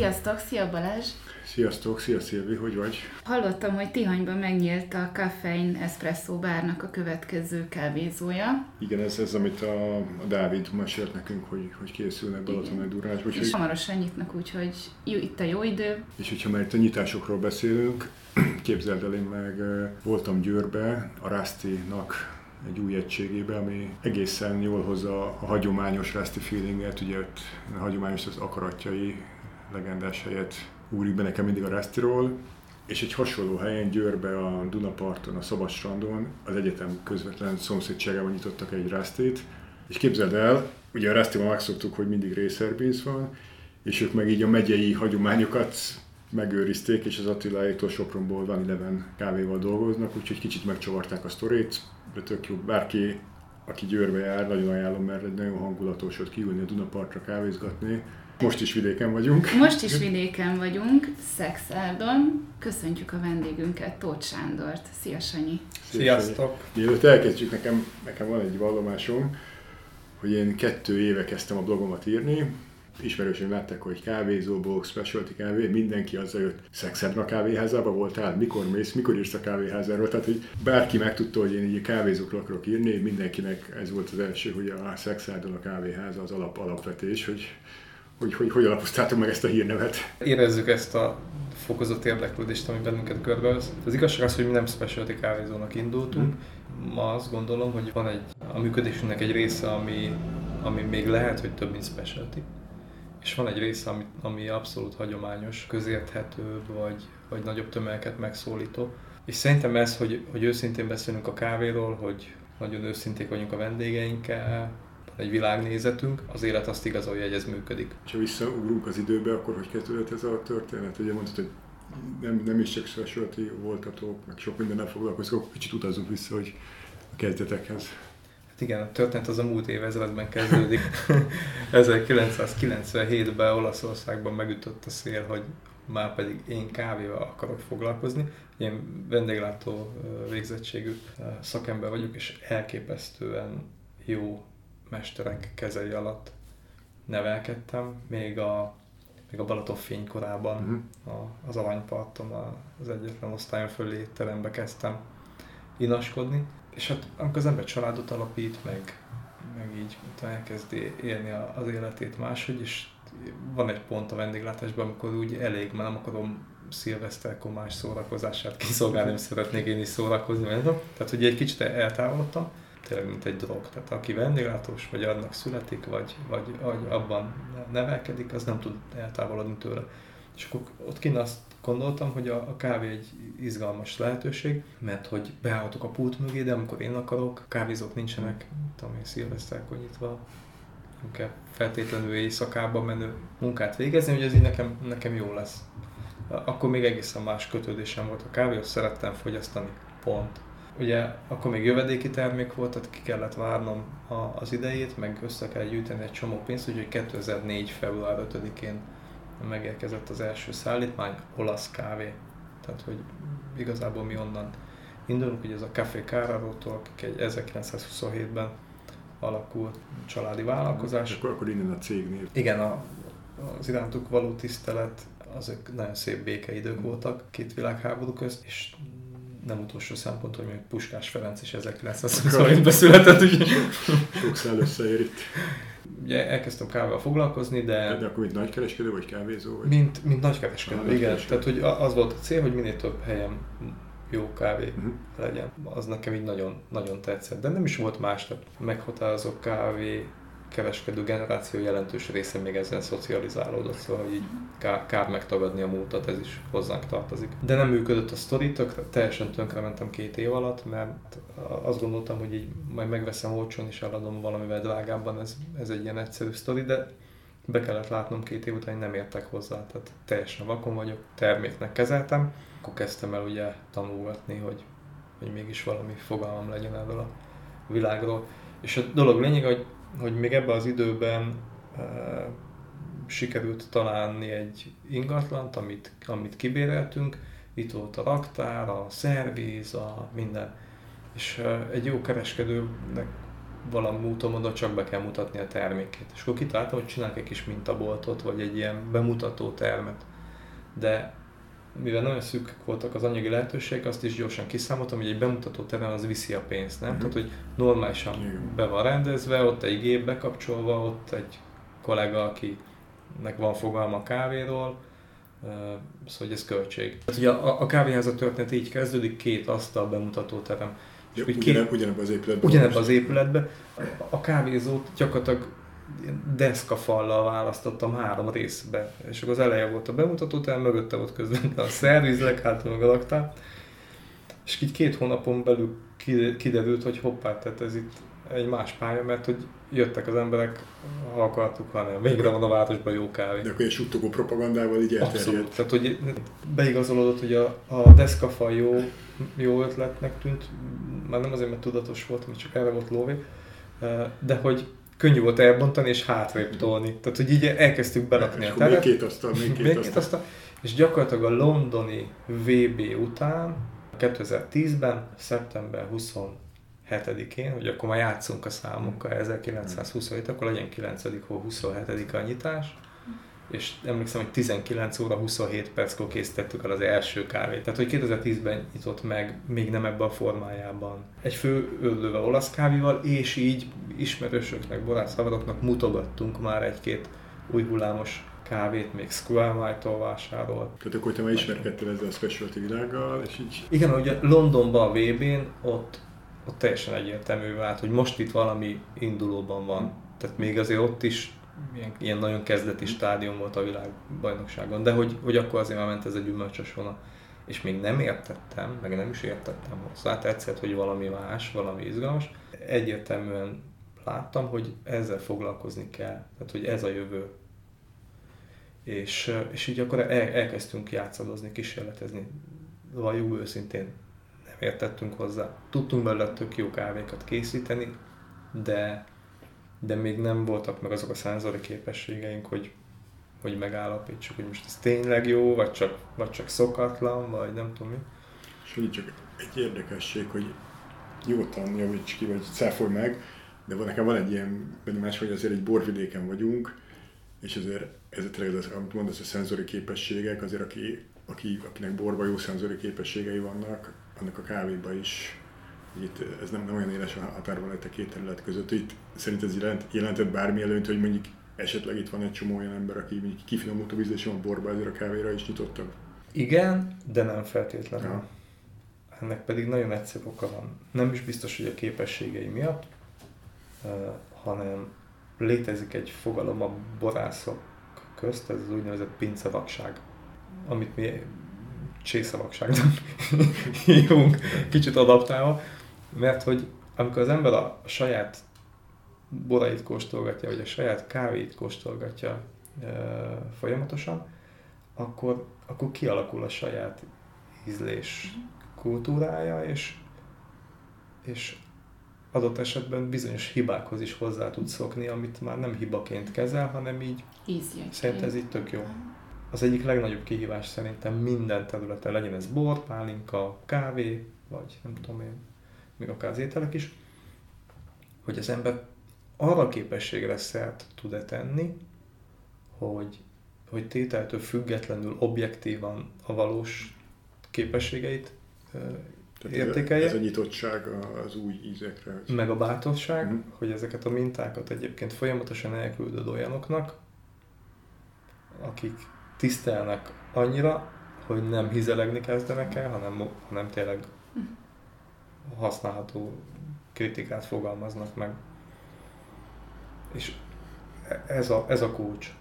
Sziasztok, szia Balázs! Sziasztok, szia Szilvi, hogy vagy? Hallottam, hogy Tihanyban megnyílt a Caffeine Espresso bárnak a következő kávézója. Igen, ez, ez amit a, a Dávid mesélt nekünk, hogy, hogy készülnek Balaton Durásba. És hamarosan nyitnak, úgyhogy jó, itt a jó idő. És hogyha már itt a nyitásokról beszélünk, képzeld el, én meg voltam Győrbe, a Rasti-nak egy új egységébe, ami egészen jól hozza a hagyományos Rusty feelinget, ugye a hagyományos az akaratjai legendás helyet úrik be nekem mindig a Rustyról, és egy hasonló helyen, Győrbe, a Dunaparton, a Szabad strandon, az egyetem közvetlen szomszédságában nyitottak egy Rusty-t, és képzeld el, ugye a Rusty-ban megszoktuk, hogy mindig racer van, és ők meg így a megyei hagyományokat megőrizték, és az Attiláétól Sopronból van Eleven kávéval dolgoznak, úgyhogy kicsit megcsavarták a sztorit, de tök jó. Bárki, aki Győrbe jár, nagyon ajánlom, mert egy nagyon hangulatos ott kiülni a Dunapartra kávézgatni. Most is vidéken vagyunk. Most is vidéken vagyunk, Szexárdon. Köszöntjük a vendégünket, Tóth Sándort. Szia, Sanyi! Sziasztok! Mielőtt elkezdjük, nekem, nekem van egy vallomásom, hogy én kettő éve kezdtem a blogomat írni, ismerősöm látták, hogy kávézóból, specialty kávé, mindenki azzal jött, Szexedra kávéházába voltál, mikor mész, mikor írsz a kávéházáról, tehát hogy bárki megtudta, hogy én így kávézókról akarok írni, mindenkinek ez volt az első, hogy a Szexádon a kávéháza az alap alapvetés, hogy hogy, hogy, hogy alapoztátok meg ezt a hírnevet? Érezzük ezt a fokozott érdeklődést, ami bennünket körbevesz. Az igazság az, hogy mi nem specialty kávézónak indultunk. Ma azt gondolom, hogy van egy, a működésünknek egy része, ami, ami még lehet, hogy több, mint specialty és van egy része, ami, ami abszolút hagyományos, közérthető, vagy, vagy nagyobb tömegeket megszólító. És szerintem ez, hogy, hogy őszintén beszélünk a kávéról, hogy nagyon őszinték vagyunk a vendégeinkkel, egy világnézetünk, az élet azt igazolja, hogy ez működik. Ha visszaugrunk az időbe, akkor hogy kezdődött ez a történet? Ugye mondtad, hogy nem, nem is csak specialty voltatok, meg sok mindennel foglalkoztok, kicsit utazunk vissza, hogy a kezdetekhez. Hát igen, a történet az a múlt évezredben kezdődik. 1997-ben Olaszországban megütött a szél, hogy már pedig én kávéval akarok foglalkozni. Én vendéglátó végzettségű szakember vagyok, és elképesztően jó mesterek kezei alatt nevelkedtem. Még a, még a Balaton fénykorában uh-huh. a, az Aranyparton az egyetlen osztályon fölé terembe kezdtem inaskodni és hát amikor az ember családot alapít, meg, meg így elkezdi élni az életét máshogy, és van egy pont a vendéglátásban, amikor úgy elég, mert nem akarom szilveszterkor más szórakozását kiszolgálni, nem szeretnék én is szórakozni. Tehát ugye egy kicsit eltávolodtam, tényleg mint egy drog. Tehát aki vendéglátós, vagy annak születik, vagy, vagy, vagy abban nevelkedik, az nem tud eltávolodni tőle. És akkor ott kint azt gondoltam, hogy a, a kávé egy izgalmas lehetőség, mert hogy beállhatok a pult mögé, de amikor én akarok, kávézók nincsenek, tudom én, szilveszterkor nyitva, nem kell feltétlenül éjszakában menő munkát végezni, hogy ez így nekem, nekem jó lesz. Akkor még egészen más kötődésem volt a kávéhoz, szerettem fogyasztani, pont. Ugye akkor még jövedéki termék volt, tehát ki kellett várnom a, az idejét, meg össze kell gyűjteni egy csomó pénzt, úgyhogy 2004. február 5-én megérkezett az első szállítmány, olasz kávé. Tehát, hogy igazából mi onnan indulunk, hogy ez a Café Carraro-tól, akik egy 1927-ben alakult családi vállalkozás. Akkor, akkor innen a cégnév. Igen, a, az irántuk való tisztelet, azok nagyon szép békeidők voltak két világháború közt, és nem utolsó szempont, hogy még Puskás Ferenc is 1927-ben született. Úgy... Sok szál összeér itt ugye elkezdtem kávéval foglalkozni, de... De akkor mint nagykereskedő vagy kávézó? Vagy? Mint, mint nagykereskedő, ah, igen. Tehát, hogy az volt a cél, hogy minél több helyen jó kávé uh-huh. legyen. Az nekem így nagyon, nagyon tetszett. De nem is volt más, tehát meghatározó kávé kereskedő generáció jelentős része még ezzel szocializálódott, szóval így kár, megtagadni a múltat, ez is hozzánk tartozik. De nem működött a sztori, tök, teljesen tönkre mentem két év alatt, mert azt gondoltam, hogy így majd megveszem olcsón és eladom valamivel drágábban, ez, ez egy ilyen egyszerű sztori, de be kellett látnom két év után, hogy nem értek hozzá, tehát teljesen vakon vagyok, terméknek kezeltem, akkor kezdtem el ugye tanulgatni, hogy, hogy mégis valami fogalmam legyen erről a világról. És a dolog lényeg, hogy hogy még ebben az időben e, sikerült találni egy ingatlant, amit, amit kibéreltünk. Itt volt a raktár, a szervíz, a minden. És e, egy jó kereskedőnek valami úton mondott, csak be kell mutatni a termékét. És akkor kitaláltam, hogy csinálok egy kis mintaboltot, vagy egy ilyen bemutató termet. De mivel nagyon szűk voltak az anyagi lehetőségek, azt is gyorsan kiszámoltam, hogy egy bemutató terem az viszi a pénzt, nem? Uh-huh. Tehát, hogy normálisan Igen. be van rendezve, ott egy gép bekapcsolva, ott egy kollega, akinek van fogalma a kávéról, szóval hogy ez költség. Tehát ugye a, a kávéházat történet így kezdődik, két asztal bemutató terem. Ja, ugyanebb, két, ugyanebben az épületben. Ugyanebben az épületben. A kávézót gyakorlatilag deszkafallal választottam három részbe. És akkor az eleje volt a bemutató, tehát mögötte volt közben a szerviz, leghátul meg a laktár. És így két hónapon belül kiderült, hogy hoppá, tehát ez itt egy más pálya, mert hogy jöttek az emberek, ha akartuk, hanem végre van a városban jó kávé. De akkor egy suttogó propagandával így elterjedt. Abszolút. Tehát, hogy beigazolódott, hogy a, a deszkafal jó, jó ötletnek tűnt, már nem azért, mert tudatos volt, mert csak erre volt lóvé, de hogy könnyű volt elbontani és hátrébb tolni. Tehát, hogy így elkezdtük berakni a teret. Még két asztal, még két, még asztal. két asztal. És gyakorlatilag a londoni VB után 2010-ben, szeptember 27-én, hogy akkor már játszunk a számokkal, 1927, akkor legyen 9. hó 27 a nyitás, és emlékszem, hogy 19 óra 27 perckor készítettük el az első kávét. Tehát, hogy 2010-ben nyitott meg, még nem ebben a formájában. Egy fő öllőve olasz kávéval, és így ismerősöknek, borászhavaroknak mutogattunk már egy-két új hullámos kávét még Square vásárolt. Tehát akkor te már ismerkedtél ezzel a specialty világgal, és így... Igen, ugye Londonban a VB-n ott, ott teljesen egyértelmű vált, hogy most itt valami indulóban van. Tehát még azért ott is ilyen, ilyen nagyon kezdeti stádium volt a világbajnokságon, de hogy, hogy akkor azért már ment ez egy gyümölcsös vonat. És még nem értettem, meg nem is értettem hozzá, tetszett, hogy valami más, valami izgalmas. Egyértelműen láttam, hogy ezzel foglalkozni kell, tehát hogy ez a jövő. És, és így akkor el, elkezdtünk játszadozni, kísérletezni. Valljuk őszintén, nem értettünk hozzá. Tudtunk belőle tök jó kávékat készíteni, de de még nem voltak meg azok a szenzori képességeink, hogy, hogy megállapítsuk, hogy most ez tényleg jó, vagy csak, vagy csak szokatlan, vagy nem tudom mi. És hogy csak egy érdekesség, hogy nyugodtan javíts ki, vagy cáfolj meg, de van, nekem van egy ilyen benyomás, hogy azért egy borvidéken vagyunk, és azért ez tényleg az, amit mondasz, a szenzori képességek, azért aki, aki, akinek borba jó szenzori képességei vannak, annak a kávéba is itt ez nem, nem olyan éles a határvonalat a két terület között. Itt szerint ez jelent, jelentett bármi előnyt, hogy mondjuk esetleg itt van egy csomó olyan ember, aki mondjuk kifinomult a víz és van borba ezért a kávéra is nyitottak? Igen, de nem feltétlenül. Ja. Ennek pedig nagyon egyszerű oka van. Nem is biztos, hogy a képességei miatt, uh, hanem létezik egy fogalom a borászok közt, ez az úgynevezett pincevakság, amit mi csészavakságnak hívunk, kicsit adaptálva, mert hogy amikor az ember a saját borait kóstolgatja, vagy a saját kávét kóstolgatja e, folyamatosan, akkor, akkor kialakul a saját ízlés kultúrája, és, és adott esetben bizonyos hibákhoz is hozzá tud szokni, amit már nem hibaként kezel, hanem így Ízjegyként. szerint ez így tök jó. Az egyik legnagyobb kihívás szerintem minden területen, legyen ez bor, pálinka, kávé, vagy nem tudom én, még akár az ételek is, hogy az ember arra képességre szert tud-e tenni, hogy, hogy tételtől függetlenül objektívan a valós képességeit Tehát értékelje. Ez a nyitottság az új ízekre. Meg a bátorság, mm. hogy ezeket a mintákat egyébként folyamatosan elküldöd olyanoknak, akik tisztelnek annyira, hogy nem hizelegni kezdenek el, hanem, hanem tényleg használható kritikát fogalmaznak meg. És ez a, ez a kulcs.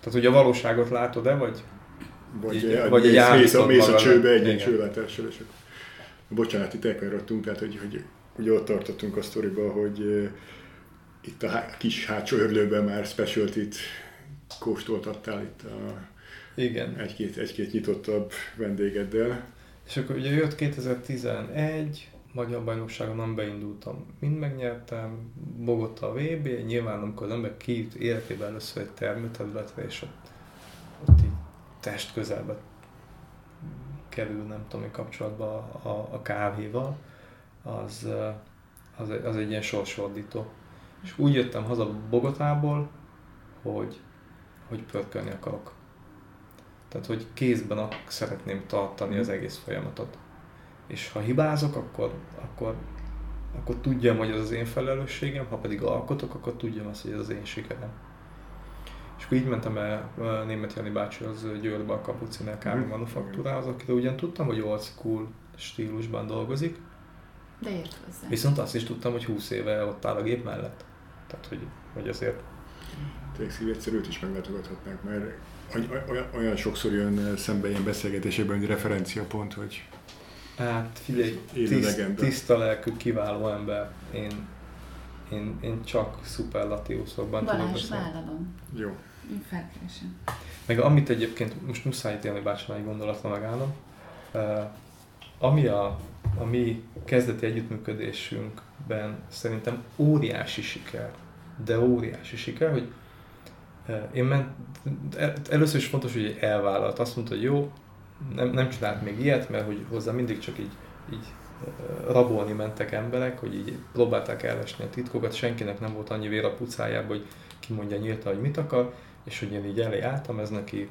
Tehát, hogy a valóságot látod-e, vagy, vagy, így, vagy egy mész, a, mész a csőbe egy ilyen csőlátással, és akkor, bocsánat, itt elkanyarodtunk, tehát, hogy, hogy ugye ott tartottunk a sztoriba, hogy uh, itt a há, kis hátsó örlőben már specialty-t kóstoltattál itt a, Igen. Egy-két, egy-két nyitottabb vendégeddel. És akkor ugye jött 2011, Magyar Bajnokságon nem beindultam, mind megnyertem, Bogota a VB, nyilván amikor az ember kijut életében először egy termőterületre, és ott, ott így test közelbe kerül, nem tudom, kapcsolatba a, a kávéval, az, az, egy, az egy ilyen sorsordító. És úgy jöttem haza Bogotából, hogy, hogy pörkölni akarok. Tehát, hogy kézben szeretném tartani az egész folyamatot. És ha hibázok, akkor, akkor, akkor tudjam, hogy ez az én felelősségem, ha pedig alkotok, akkor tudjam azt, hogy ez az én sikerem. És akkor így mentem el német Jani bácsi az Győrbe a Kapucinál kávé Mhm. manufaktúrához, akire ugyan tudtam, hogy old school stílusban dolgozik, De ért hozzá. viszont azt is tudtam, hogy 20 éve ott áll a gép mellett. Tehát, hogy, hogy azért Tényleg szív egyszer őt is meglátogathatnánk, mert olyan, olyan sokszor jön szembe ilyen beszélgetésekben, hogy referenciapont, hogy Hát figyelj, tiszt, tiszta lelkű, kiváló ember. Én, én, én csak szuperlatívuszokban tudok Balázs, beszélni. vállalom. jó. Én felkeresem. Meg amit egyébként, most muszáj tényleg bácsinál egy gondolatra megállnom, uh, ami a, a mi kezdeti együttműködésünkben szerintem óriási siker, de óriási siker, hogy én ment, el- először is fontos, hogy elvállalt. Azt mondta, hogy jó, nem, nem csinált még ilyet, mert hogy hozzá mindig csak így, így rabolni mentek emberek, hogy így próbálták elesni a titkokat, senkinek nem volt annyi vér a pucájában, hogy kimondja nyíltan, hogy mit akar, és hogy én így elé álltam, ez neki...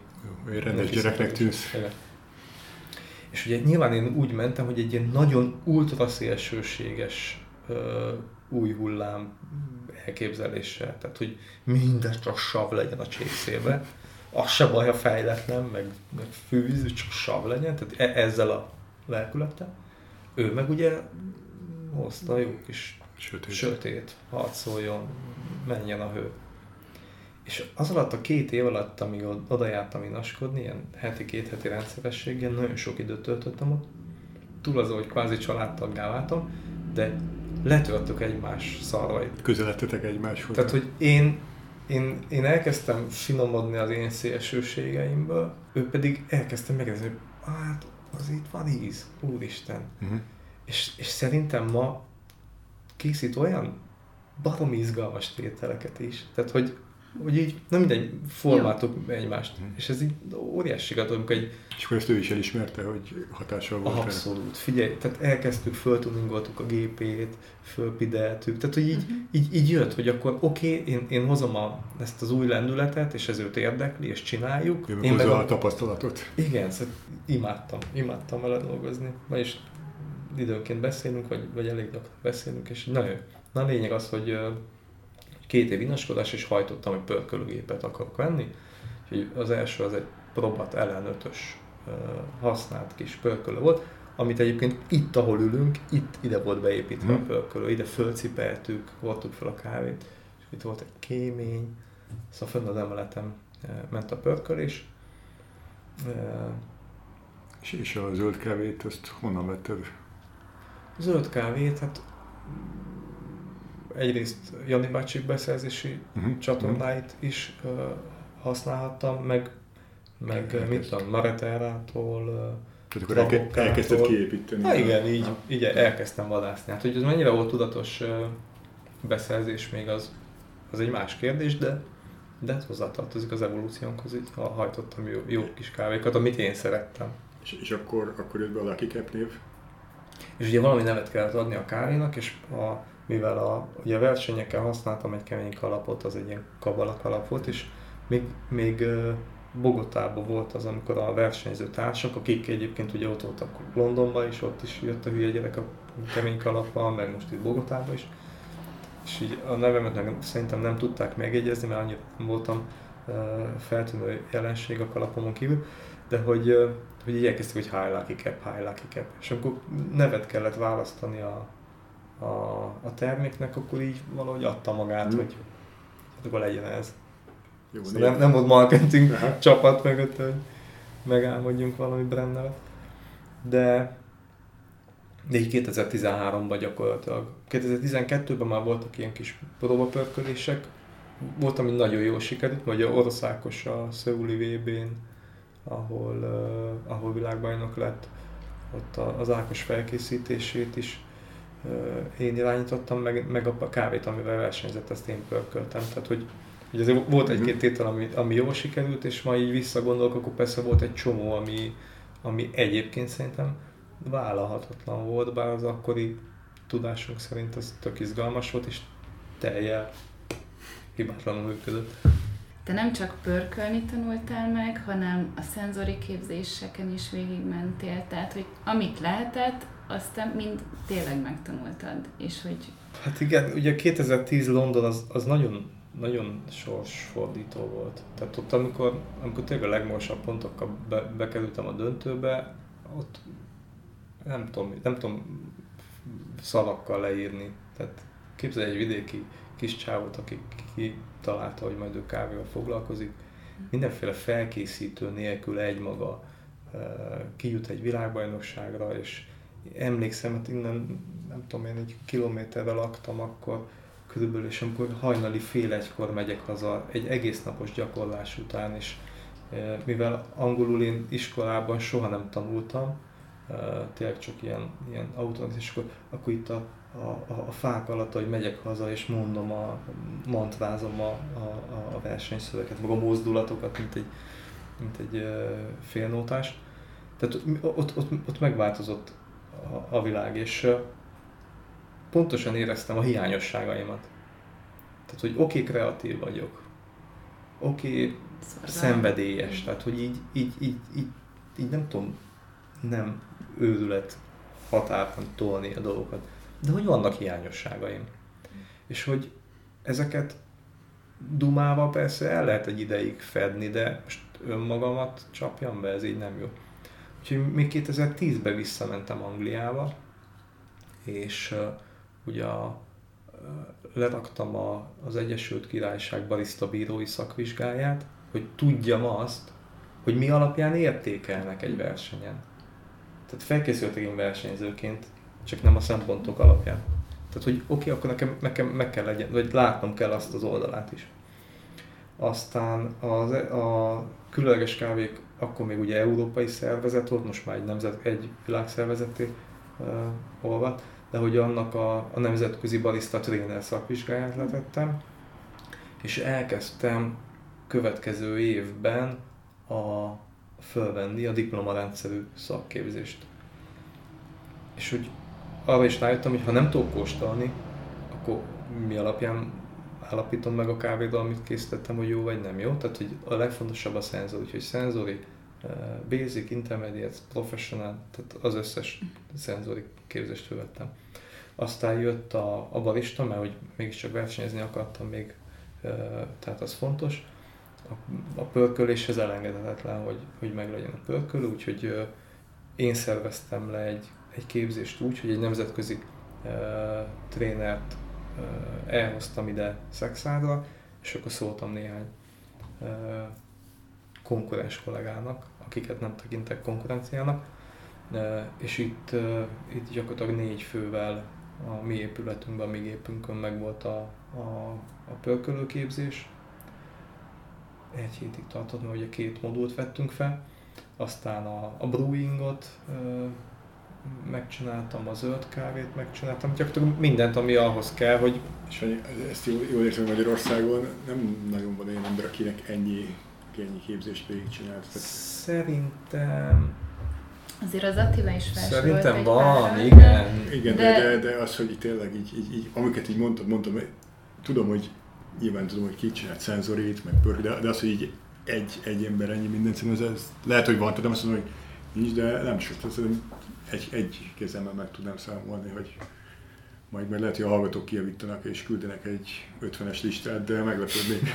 jó. Rendes gyereknek. Igen. És ugye nyilván én úgy mentem, hogy egy ilyen nagyon ultra szélsőséges ö, új hullám elképzeléssel, tehát hogy minden csak sav legyen a csészébe, az se baj, ha fejletlen, meg, meg fűvízű, csak sav legyen, tehát e- ezzel a lelkülettel. Ő meg ugye hozta jó kis Sötét. sötét, harcoljon, menjen a hő. És az alatt a két év alatt, amíg od- oda jártam inaskodni, ilyen heti, két heti rendszerességgel, nagyon sok időt töltöttem ott. Túl azon, hogy kvázi családtaggá váltam, de letöltök egymás szarvait. Közeledtetek egymáshoz. Tehát, hogy én, én, én elkezdtem finomodni az én szélsőségeimből, ő pedig elkezdte megérzni, hogy hát az itt van íz, úristen. Uh-huh. És, és szerintem ma készít olyan baromi izgalmas tételeket is. Tehát, hogy, hogy így, nem mindegy, formáltuk egymást. Mhm. És ez így óriási sikat, amikor egy És akkor ezt ő is elismerte, hogy hatással volt rá. abszolút, figyelj, tehát elkezdtük, föltuningoltuk a gépét, fölpideltük, tehát hogy így, Mhm. így, így jött, hogy akkor oké, okay, én, én hozom a, ezt az új lendületet, és ez őt érdekli, és csináljuk. Meg Én hozza meg a tapasztalatot. igen, szóval imádtam, imádtam vele dolgozni. Vagyis időnként beszélünk, vagy, vagy elég gyakran beszélünk, és nagyon jó. Na a lényeg az, hogy két év inaskodás, és hajtottam, hogy pörkölőgépet akarok venni. Úgyhogy az első az egy Probat LN5-ös ö, használt kis pörkölő volt, amit egyébként itt, ahol ülünk, itt ide volt beépítve Mhm. a pörkölő, ide fölcipeltük, hordtuk fel a kávét, és itt volt egy kémény, szóval fönn az emeletem ment a pörkölés. És, és a zöld kávét, azt honnan vetted? Zöld kávét, hát egyrészt Jani bácsi beszerzési Uh-huh. csatornáit is uh, használhattam, meg, meg Elkezdted. mit tudom, Mareterától. Uh, Tehát akkor elke, Trabokkától. elkezdted kiépíteni. na igen, így, így elkezdtem vadászni. Hát, hogy ez mennyire volt tudatos uh, beszerzés még az, az egy más kérdés, de de ez hozzátartozik az evolúciónkhoz, így ha hajtottam jó, jó kis kávékat, amit én szerettem. És, és akkor, akkor jött be a Lucky Cap név. És ugye valami nevet kellett adni a kávénak, és a, mivel a, ugye a versenyeken használtam egy kemény kalapot, az egy ilyen kabala kalap volt, és még, még Bogotában volt az, amikor a versenyző társak, akik egyébként ugye ott voltak Londonban is, ott is jött a hülye gyerek a kemény kalappal, meg most itt Bogotában is. És így a nevemet meg szerintem nem tudták megjegyezni, mert annyira nem voltam feltűnő jelenség a kalapomon kívül, de hogy, hogy így elkezdtük, hogy High Lucky Cap, High Lucky Cap. És amikor nevet kellett választani a, a, a terméknek, akkor így valahogy adta magát, Mm. hogy hát akkor legyen ez. Jó Szóval nem, nem volt marketing Aha. csapat mögött, hogy megálmodjunk valami brand nevet. De, de így 2013-ban gyakorlatilag. 2012-ben már voltak ilyen kis próbapörkölések. Volt, ami nagyon jól sikerült, vagy a országos a Szöuli VB-n, ahol, uh, ahol világbajnok lett. Ott a- az Ákos felkészítését is én irányítottam, meg, meg a kávét, amivel versenyzett, ezt én pörköltem. Tehát, hogy, hogy azért volt egy-két tétel, ami, ami jól sikerült, és ma így visszagondolok, akkor persze volt egy csomó, ami, ami egyébként szerintem vállalhatatlan volt, bár az akkori tudásunk szerint ez tök izgalmas volt, és teljel hibátlanul működött. Te nem csak pörkölni tanultál meg, hanem a szenzori képzéseken is végigmentél, tehát hogy amit lehetett, azt te mind tényleg megtanultad, és hogy... Hát igen, ugye 2010 London az, az nagyon, nagyon sorsfordító volt. Tehát ott, amikor, amikor tényleg a legmagasabb pontokkal be, bekerültem a döntőbe, ott nem tudom, nem tudom szavakkal leírni. Tehát képzelj egy vidéki kis csávot, aki kitalálta, hogy majd ő kávéval foglalkozik, mindenféle felkészítő nélkül egymaga kijut egy világbajnokságra, és emlékszem, hogy innen nem tudom én, egy kilométerre laktam akkor körülbelül, és amikor hajnali fél egykor megyek haza egy egész napos gyakorlás után, és mivel angolul én iskolában soha nem tanultam, tényleg csak ilyen, ilyen automat, és akkor, akkor itt a, a, a, a fák alatt, hogy megyek haza, és mondom, a, mantrázom a, a, a versenyszöveket, meg a mozdulatokat, mint egy, mint egy félnótás. Tehát ott, ott, ott megváltozott a, a világ, és pontosan éreztem a hiányosságaimat. Tehát, hogy oké, okay, kreatív vagyok, oké, okay, szenvedélyes, tehát, hogy így, így, így, így, így nem tudom, nem őrület határban tolni a dolgokat, de hogy vannak hiányosságaim. És hogy ezeket dumával persze el lehet egy ideig fedni, de most önmagamat csapjam be, ez így nem jó. Úgyhogy még 2010-ben visszamentem Angliába, és uh, ugye a, uh, leraktam a, az Egyesült Királyság barista bírói szakvizsgáját, hogy tudjam azt, hogy mi alapján értékelnek egy versenyen. Tehát felkészültek én versenyzőként, csak nem a szempontok alapján. Tehát, hogy oké, okay, akkor nekem, nekem meg kell legyen, vagy látnom kell azt az oldalát is. Aztán az, a különleges kávék akkor még ugye európai szervezet volt, most már egy, nemzet, egy világszervezeté uh, olvad, de hogy annak a, a nemzetközi barista tréner szakvizsgáját letettem, és elkezdtem következő évben a fölvenni a diplomarendszerű szakképzést. És hogy arra is rájöttem, hogy ha nem tudok kóstolni, akkor mi alapján állapítom meg a kávédal, amit készítettem, hogy jó vagy nem jó. Tehát, hogy a legfontosabb a szenzor, úgyhogy szenzori, eh, basic, intermediate, professional, tehát az összes szenzori képzést követtem. Aztán jött a, a barista, mert hogy mégiscsak versenyezni akartam még, eh, tehát az fontos. A, a pörköléshez elengedhetetlen, hogy, hogy meglegyen a pörkölő, úgyhogy eh, én szerveztem le egy, egy képzést úgy, hogy egy nemzetközi trénert elhoztam ide Szexádra, és akkor szóltam néhány konkurens kollégának, akiket nem tekintek konkurenciának, és itt, itt gyakorlatilag négy fővel a mi épületünkben, a mi gépünkön meg volt a, a, a pörkölőképzés. Egy hétig tartott, mert ugye két modult vettünk fel, aztán a, a brewingot megcsináltam a zöld kávét, megcsináltam, gyakorlatilag mindent, ami ahhoz kell, hogy... És ezt jól, jól értem, Magyarországon nem nagyon van olyan ember, akinek ennyi, ennyi képzést végigcsinált. Tehát... Szerintem... Azért az Attila is felsorolt Szerintem van, párat, igen. Igen, de, de, de, az, hogy tényleg így, így, így amiket így mondtam, mondtam, tudom, hogy nyilván tudom, hogy ki csinált szenzorit, meg pörk, de, de az, hogy így egy, egy ember ennyi mindent, ez, ez lehet, hogy van, tudom azt mondom, hogy nincs, de nem sok. Tehát egy, egy kezemmel meg tudnám számolni, hogy majd meg lehet, hogy a hallgatók kijavítanak és küldenek egy 50-es listát, de meglepődnék.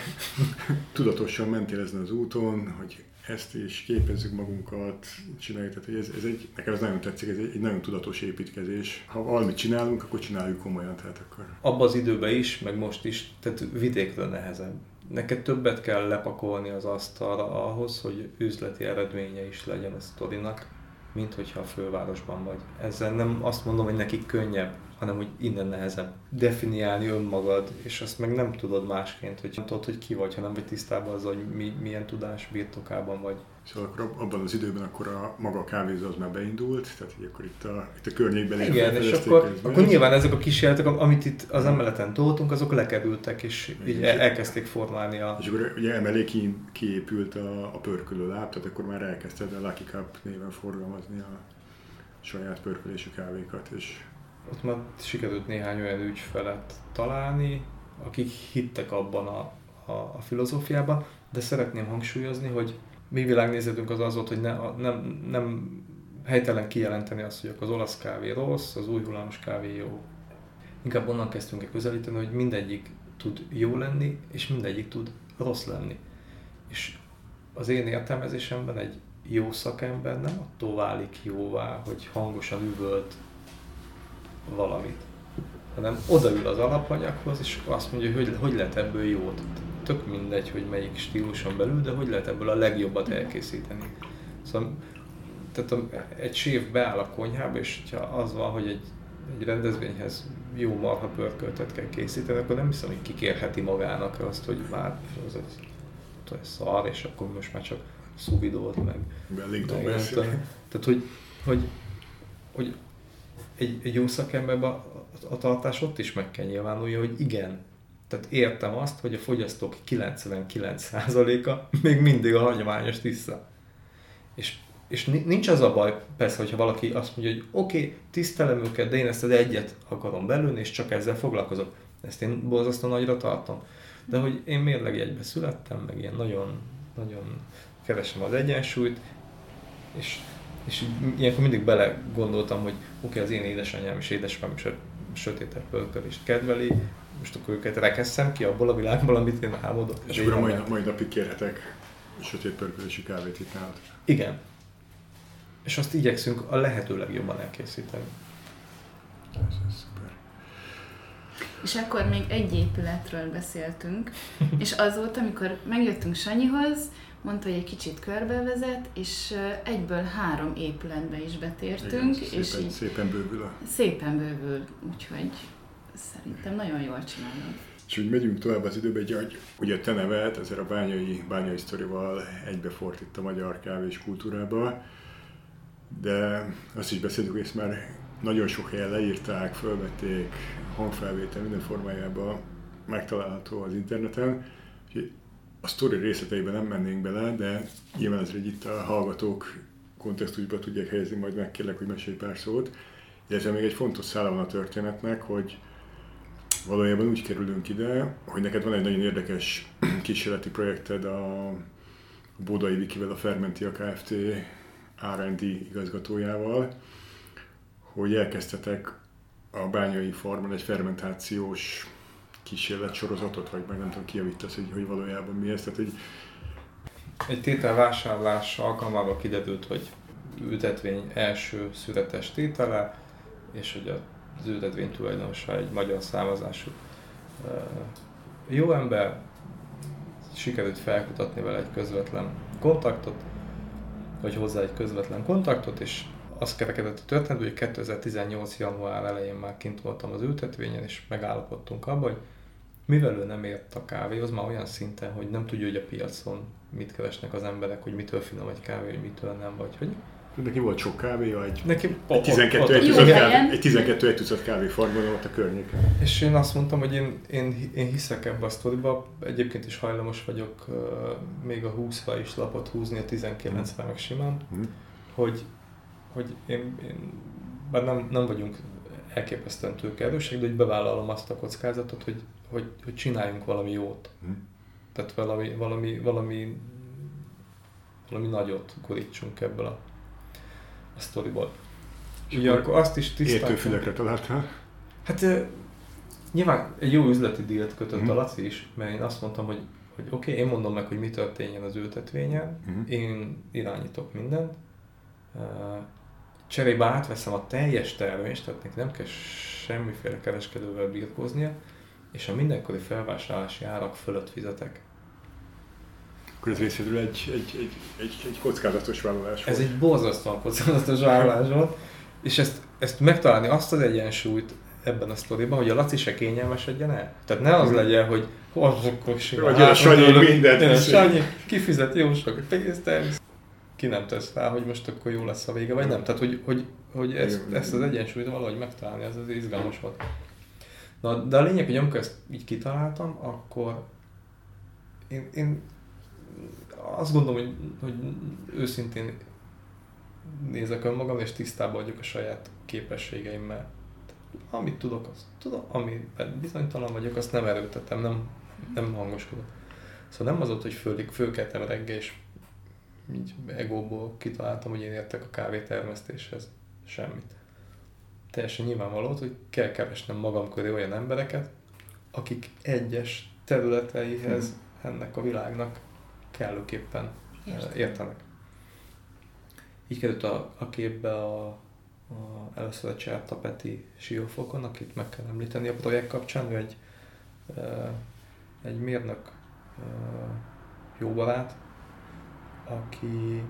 Tudatosan mentél ezen az úton, hogy ezt is képezzük magunkat, csináljuk. Tehát ez, ez egy, nekem ez nagyon tetszik, ez egy, egy nagyon tudatos építkezés. Ha valamit csinálunk, akkor csináljuk komolyan. Tehát akkor... Abban az időben is, meg most is, tehát vidékről nehezebb. Neked többet kell lepakolni az asztalra ahhoz, hogy üzleti eredménye is legyen a sztorinak mint hogyha a fővárosban vagy. Ezzel nem azt mondom, hogy nekik könnyebb, hanem hogy innen nehezebb definiálni önmagad, és azt meg nem tudod másként, hogy nem tudod, hogy ki vagy, hanem vagy tisztában az, hogy mi, milyen tudás birtokában vagy. Szóval akkor abban az időben akkor a maga a kávézó az már beindult, tehát hogy akkor itt a, itt a környékben Igen, és akkor, akkor nyilván ezek a kísérletek, amit itt az emeleten toltunk, azok lekerültek, és Igen, így elkezdték formálni a... És akkor ugye emelé ki, kiépült a, a pörkölő láb, tehát akkor már elkezdted a Lucky Cup néven forgalmazni a saját pörkölésű kávékat, és ott már sikerült néhány olyan ügyfelet találni, akik hittek abban a, a, a filozófiában, de szeretném hangsúlyozni, hogy mi világnézetünk az az volt, hogy ne, nem, nem helytelen kijelenteni azt, hogy az olasz kávé rossz, az új hullámos kávé jó. Inkább onnan kezdtünk el közelíteni, hogy mindegyik tud jó lenni, és mindegyik tud rossz lenni. És az én értelmezésemben egy jó szakember nem attól válik jóvá, hogy hangosan üvölt valamit, hanem odaül az alapanyaghoz, és azt mondja, hogy hogy lehet ebből jót. Tök mindegy, hogy melyik stíluson belül, de hogy lehet ebből a legjobbat elkészíteni. Szóval tehát egy séf beáll a konyhába, és ha az van, hogy egy, egy rendezvényhez jó marha pörköltet kell készíteni, akkor nem hiszem, hogy kikérheti magának azt, hogy már az egy, egy szar, és akkor most már csak szubidolt meg. meg Tehát, hogy, hogy, hogy egy, egy jó szakemberben a, a tartás ott is meg kell nyilvánulja, hogy igen, tehát értem azt, hogy a fogyasztók 99%-a még mindig a hagyományos tiszta. És, és nincs az a baj, persze, hogyha valaki azt mondja, hogy oké, okay, tisztelem őket, de én ezt az egyet akarom belülni, és csak ezzel foglalkozok. Ezt én borzasztó nagyra tartom. De hogy én mérleg egybe születtem, meg ilyen nagyon, nagyon keresem az egyensúlyt, és, és ilyenkor mindig bele gondoltam, hogy oké, okay, az én édesanyám és édesapám is sötétebb pörkölést kedveli, most akkor őket rekesszem ki abból a világból, amit én álmodok. És akkor a mai, mai napig kérhetek sötét pörkölési kávét itt nálad. Igen. És azt igyekszünk a lehető legjobban elkészíteni. Ez, ez szuper. És akkor még egy épületről beszéltünk, és az volt, amikor megjöttünk Sanyihoz, mondta, hogy egy kicsit körbevezet, és egyből három épületbe is betértünk. Igen, és szépen, így szépen bővül. A... Szépen bővül, úgyhogy szerintem nagyon jól csinálod. És úgy megyünk tovább az időbe, hogy ugye te nevet ezzel a bányai, bányai sztorival egybefort a magyar kávés kultúrába, de azt is beszéltük, hogy ezt már nagyon sok helyen leírták, fölvették, hangfelvétel minden formájában megtalálható az interneten. Úgyhogy a sztori részleteiben nem mennénk bele, de nyilván ezért itt a hallgatók kontextusba tudják helyezni, majd megkérlek, hogy mesélj pár szót. De ez még egy fontos szála van a történetnek, hogy valójában úgy kerülünk ide, hogy neked van egy nagyon érdekes kísérleti projekted a Bodai Vikivel, a Fermentia Kft. R&D igazgatójával, hogy elkezdtetek a bányai farmon egy fermentációs kísérlet sorozatot, vagy meg nem tudom, kijavítasz, hogy, hogy valójában mi ez. Tehát, hogy... Egy tétel alkalmával kiderült, hogy ültetvény első születes tétele, és hogy az ültetvény tulajdonosa egy magyar származású jó ember, sikerült felkutatni vele egy közvetlen kontaktot, vagy hozzá egy közvetlen kontaktot, és az kerekedett a történet, hogy 2018. január elején már kint voltam az ültetvényen, és megállapodtunk abban, hogy mivel ő nem ért a kávéhoz, már olyan szinten, hogy nem tudja, hogy a piacon mit keresnek az emberek, hogy mitől finom egy kávé, hogy mitől nem, vagy hogy Neki volt sok kávé, egy, Neki egy 12 egy tucat kávé, egy 12 egy tucat kávé farmon ott a környéken. És én azt mondtam, hogy én, én, én hiszek ebbe a sztoriba, egyébként is hajlamos vagyok uh, még a 20-ra is lapot húzni, a 19-re meg simán, mm. hogy, hogy én, én bár nem, nem vagyunk elképesztően tőkeerősek, de hogy bevállalom azt a kockázatot, hogy hogy, hogy csináljunk valami jót. Hm. Tehát valami, valami, valami, valami nagyot gurítsunk ebből a, a sztoriból. Ugye akkor azt is tisztáltam. Értőfülekre találtál? Hát nyilván egy jó üzleti dílt kötött hm. a Laci is, mert én azt mondtam, hogy, hogy oké, okay, én mondom meg, hogy mi történjen az ültetvényen, hm. én irányítok mindent, cserébe átveszem a teljes termést, tehát neki nem kell semmiféle kereskedővel birkóznia, és a mindenkori felvásárlási árak fölött fizetek. Akkor ez részéről egy, egy, egy, egy, egy kockázatos vállalás volt. Ez egy borzasztóan kockázatos vállalás volt, és ezt, ezt megtalálni azt az egyensúlyt ebben a sztoriban, hogy a Laci se kényelmesedjen el. Tehát ne az legyen, hogy akkor simán. Vagy a Sanyi mindent. Sanyi kifizet jó sok pénzt. Ki nem tesz rá, hogy most akkor jó lesz a vége, vagy nem. Tehát, hogy, hogy, hogy ezt, ezt az egyensúlyt valahogy megtalálni, ez az izgalmas volt. Na, de a lényeg, hogy amikor ezt így kitaláltam, akkor én, én azt gondolom, hogy, hogy őszintén nézek önmagam, és tisztában vagyok a saját képességeimmel. amit tudok, azt tudom, amiben bizonytalan vagyok, azt nem erőltetem, nem, nem hangoskodok. Szóval nem az ott, hogy föl, fölkeltem reggel, és így egóból kitaláltam, hogy én értek a kávétermesztéshez. Semmit. Teljesen nyilvánvaló, hogy kell keresnem magam köré olyan embereket, akik egyes területeihez hmm. ennek a világnak kellőképpen Értem. értenek. Így került a, a képbe a, a, először a Cserta Peti Siófokon, akit meg kell említeni a projekt kapcsán, ő egy, egy mérnök jó barát, aki,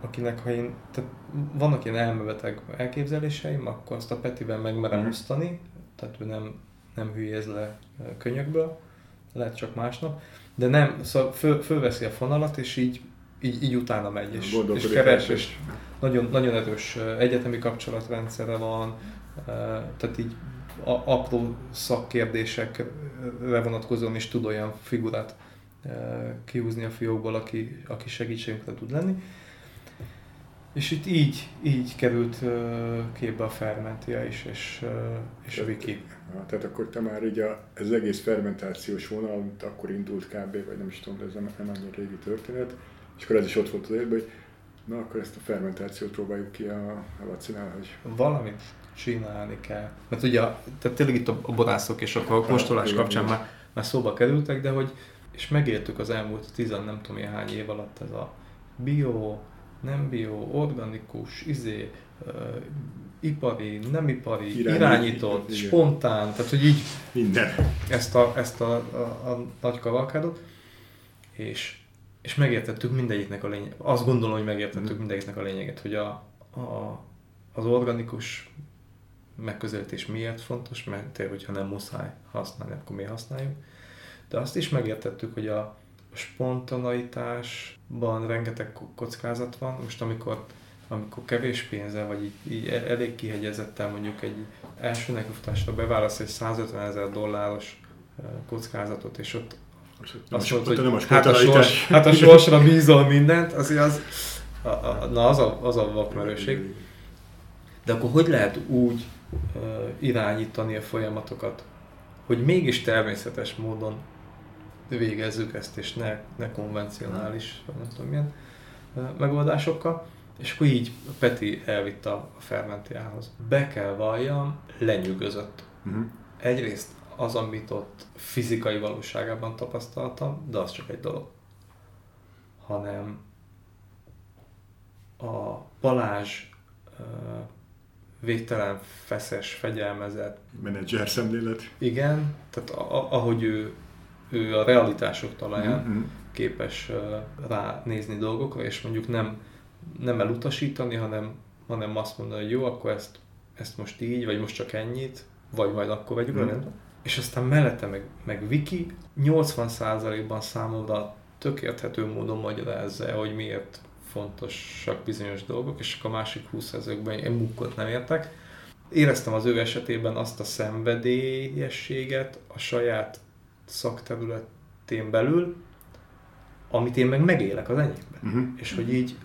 akinek ha én, tehát vannak ilyen elmebeteg elképzeléseim, akkor azt a Petivel megmerem mm. osztani, tehát ő nem, nem hülyéz le könyökből, lehet csak másnap, de nem, szóval föl, fölveszi a fonalat, és így, így, így utána megy, és, és keres, és nagyon, nagyon erős egyetemi kapcsolatrendszere van, tehát így a, apró szakkérdésekre vonatkozóan is tud olyan figurát kihúzni a fiókból, aki, aki segítségünkre tud lenni. És itt így, így került képbe a fermentia is, és, és a wiki. Tehát akkor te már így a, ez egész fermentációs vonal, akkor indult kb. vagy nem is tudom, de ez nem, nem annyira régi történet, és akkor ez is ott volt az életben, hogy na akkor ezt a fermentációt próbáljuk ki a, a lacinál, hogy... Valamit csinálni kell. Mert ugye, tehát tényleg itt a borászok és a kóstolás kapcsán már, már szóba kerültek, de hogy és megéltük az elmúlt tizen nem tudom én hány év alatt ez a bio, nem bio, organikus, izé, uh, ipari, nem ipari, Irány, irányított, igen. spontán, tehát hogy így minden. ezt a, ezt a, a, a nagy kavalkádot, és, és megértettük mindegyiknek a lényeget. Azt gondolom, hogy megértettük mm. mindegyiknek a lényeget, hogy a, a, az organikus megközelítés miért fontos, mert tényleg, hogyha nem muszáj használni, akkor miért használjuk de azt is megértettük, hogy a spontaneitásban rengeteg kockázat van. Most amikor, amikor kevés pénze, vagy így, így e- elég kihegyezettel mondjuk egy első nekifutásra beválasz egy 150 ezer dolláros kockázatot, és ott azt mondta, hogy nem hát, a sors, hát a sorsra bízol mindent, azért az, a, a, na az a, az a vakmerőség. De akkor hogy lehet úgy uh, irányítani a folyamatokat, hogy mégis természetes módon végezzük ezt, és ne, ne konvencionális, vagy nem tudom milyen megoldásokkal. És akkor így Peti elvitte a fermentiához. Be kell valljam, lenyűgözött. Uh-huh. Egyrészt az, amit ott fizikai valóságában tapasztaltam, de az csak egy dolog. Hanem a Balázs végtelen feszes, fegyelmezett. Menedzser szemlélet. Igen, tehát ahogy ő ő a realitások talaján mm-hmm. képes ránézni dolgokra, és mondjuk nem, nem elutasítani, hanem, hanem azt mondani, hogy jó, akkor ezt, ezt most így, vagy most csak ennyit, vagy majd akkor vegyük mm. rendben. És aztán mellette meg, meg Viki 80%-ban számomra tök érthető módon magyarázza, hogy miért fontosak bizonyos dolgok, és a másik 20%-ban én mukkot nem értek. Éreztem az ő esetében azt a szenvedélyességet, a saját szakterületén belül, amit én meg megélek az enyémben. Uh-huh. És hogy így,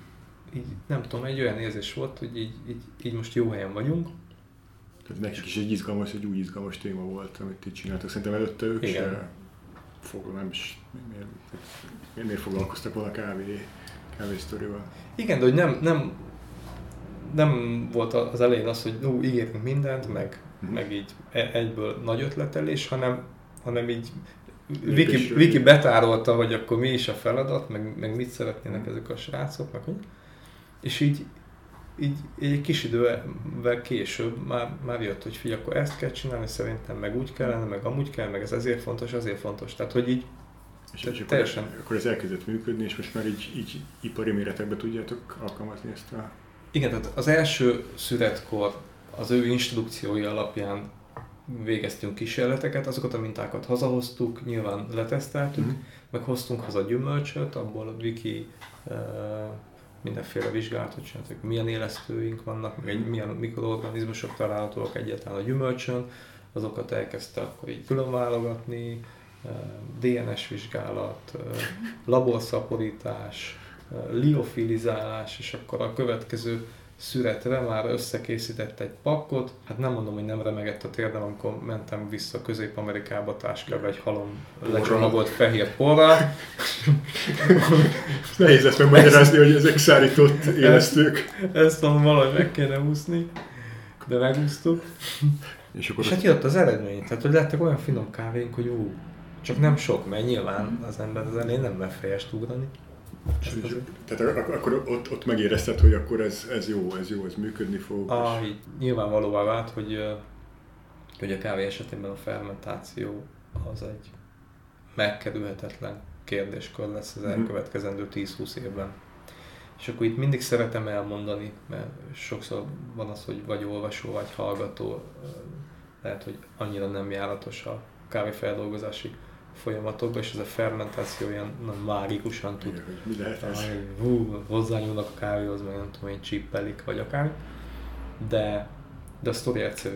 így, nem tudom, egy olyan érzés volt, hogy így, így, így most jó helyen vagyunk. Tehát nekik is egy izgalmas, egy új izgalmas téma volt, amit itt csináltak. Szerintem előtte ők Igen. se fog, nem is, miért, miért, miért foglalkoztak volna kávé, kávé sztorival. Igen, de hogy nem, nem, nem volt az elején az, hogy no, ígérünk mindent, meg, uh-huh. meg így e, egyből nagy ötletelés, hanem hanem így Viki, Viki betárolta, hogy akkor mi is a feladat, meg, meg mit szeretnének ezek a srácok, meg hogy. És így, így egy kis idővel később már, már jött, hogy figyelj, akkor ezt kell csinálni, szerintem meg úgy kellene, meg amúgy kell, meg ez ezért fontos, azért fontos. Tehát, hogy így és, és teljesen... akkor, akkor ez elkezdett működni, és most már így, így ipari méretekben tudjátok alkalmazni ezt a... Igen, tehát az első születkor az ő instrukciói alapján végeztünk kísérleteket, azokat a mintákat hazahoztuk, nyilván leteszteltük, mm. meg hoztunk haza gyümölcsöt, abból a Wiki uh, mindenféle vizsgálatot csináltuk, milyen élesztőink vannak, meg milyen mikroorganizmusok találhatóak egyáltalán a gyümölcsön, azokat elkezdte akkor így külön válogatni, DNS vizsgálat, laborszaporítás, liofilizálás, és akkor a következő szüretre már összekészített egy pakkot. Hát nem mondom, hogy nem remegett a térdem, amikor mentem vissza Közép-Amerikába táskába egy halom lecsomagolt fehér porral. Nehéz ezt megmagyarázni, hogy ezek szárított élesztők. Ezt, ezt mondom, valahogy meg kéne úszni, de megúsztuk. És, akkor és hát jött az eredmény, tehát hogy lettek olyan finom kávénk, hogy ú, csak nem sok, mert nyilván az ember az elején nem mer fejest ugrani. Tehát akkor ott, ott megérezted, hogy akkor ez, ez jó, ez jó, ez működni fog. Ah, így nyilvánvalóvá vált, hogy, hogy a kávé esetében a fermentáció az egy megkerülhetetlen kérdéskör lesz az mhm. elkövetkezendő 10-20 évben. És akkor itt mindig szeretem elmondani, mert sokszor van az, hogy vagy olvasó, vagy hallgató, lehet, hogy annyira nem járatos a kávéfeldolgozási folyamatokba, és ez a fermentáció ilyen na, mágikusan tud. Igen, mi lehet ez? Hú, hozzányúlnak a kávéhoz, meg nem tudom, hogy csippelik, vagy akár. De, de a sztori egyszerű.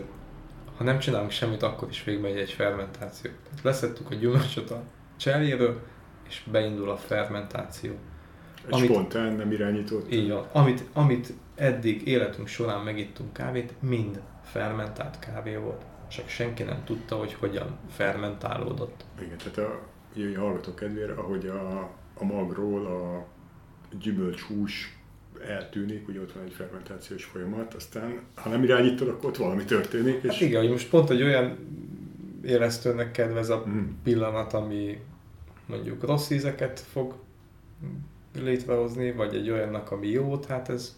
Ha nem csinálunk semmit, akkor is végigmegy egy fermentáció. Tehát leszettük a gyümölcsöt a cserjéről, és beindul a fermentáció. Egy amit, spontán, nem irányított. Így van. Amit, amit eddig életünk során megittunk kávét, mind fermentált kávé volt csak senki nem tudta, hogy hogyan fermentálódott. Igen, tehát a, a hallgatók kedvére, ahogy a, a magról a gyümölcshús eltűnik, hogy ott van egy fermentációs folyamat, aztán ha nem irányítod, akkor ott valami történik. És... Hát igen, hogy most pont egy olyan élesztőnek kedvez a mm. pillanat, ami mondjuk rossz ízeket fog létrehozni, vagy egy olyannak, ami jót, hát ez,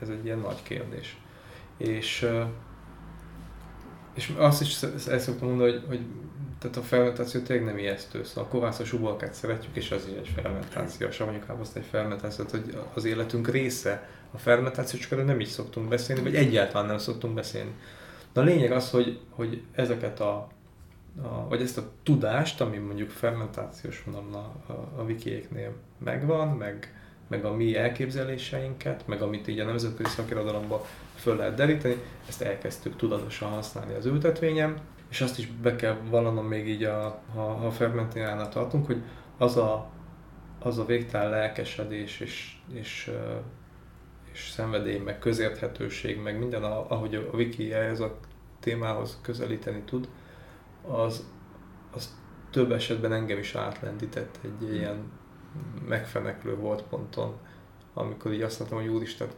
ez egy ilyen nagy kérdés. És és azt is el szoktam mondani, hogy, hogy tehát a fermentáció tényleg nem ijesztő, szóval a kovászos uborkát szeretjük, és az is egy fermentáció, a káposzta egy fermentáció, tehát hogy az életünk része a fermentáció, csak erről nem így szoktunk beszélni, vagy egyáltalán nem szoktunk beszélni. De a lényeg az, hogy, hogy ezeket a, a, vagy ezt a tudást, ami mondjuk fermentációs vonalon a, a, a wikiéknél megvan, meg, meg a mi elképzeléseinket, meg amit így a nemzetközi szakirodalomban föl lehet deríteni, ezt elkezdtük tudatosan használni az ültetvényem, és azt is be kell vallanom még így, a, ha, ha fermentinálnál tartunk, hogy az a, az a végtelen lelkesedés és, és, és szenvedély, meg közérthetőség, meg minden, ahogy a wiki ehhez a témához közelíteni tud, az, az több esetben engem is átlendített egy ilyen megfeneklő volt ponton, amikor így azt mondtam, hogy úristen,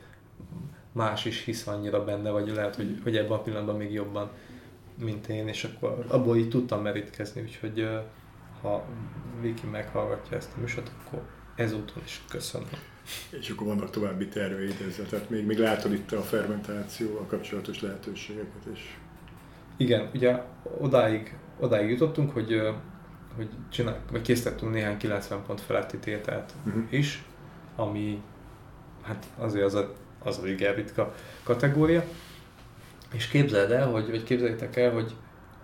más is hisz annyira benne, vagy lehet, hogy, hogy ebben a pillanatban még jobban, mint én, és akkor abból így tudtam merítkezni, úgyhogy ha Viki meghallgatja ezt a műsort, akkor ezúton is köszönöm. És akkor vannak további terveid ezzel, tehát még, még látod itt a fermentációval kapcsolatos lehetőségeket is. Igen, ugye odáig, odáig jutottunk, hogy, hogy csinál, vagy készítettünk néhány 90 pont feletti tételt uh-huh. is, ami hát azért az a az a igen ritka kategória. És képzeld el, hogy, vagy képzeljétek el, hogy,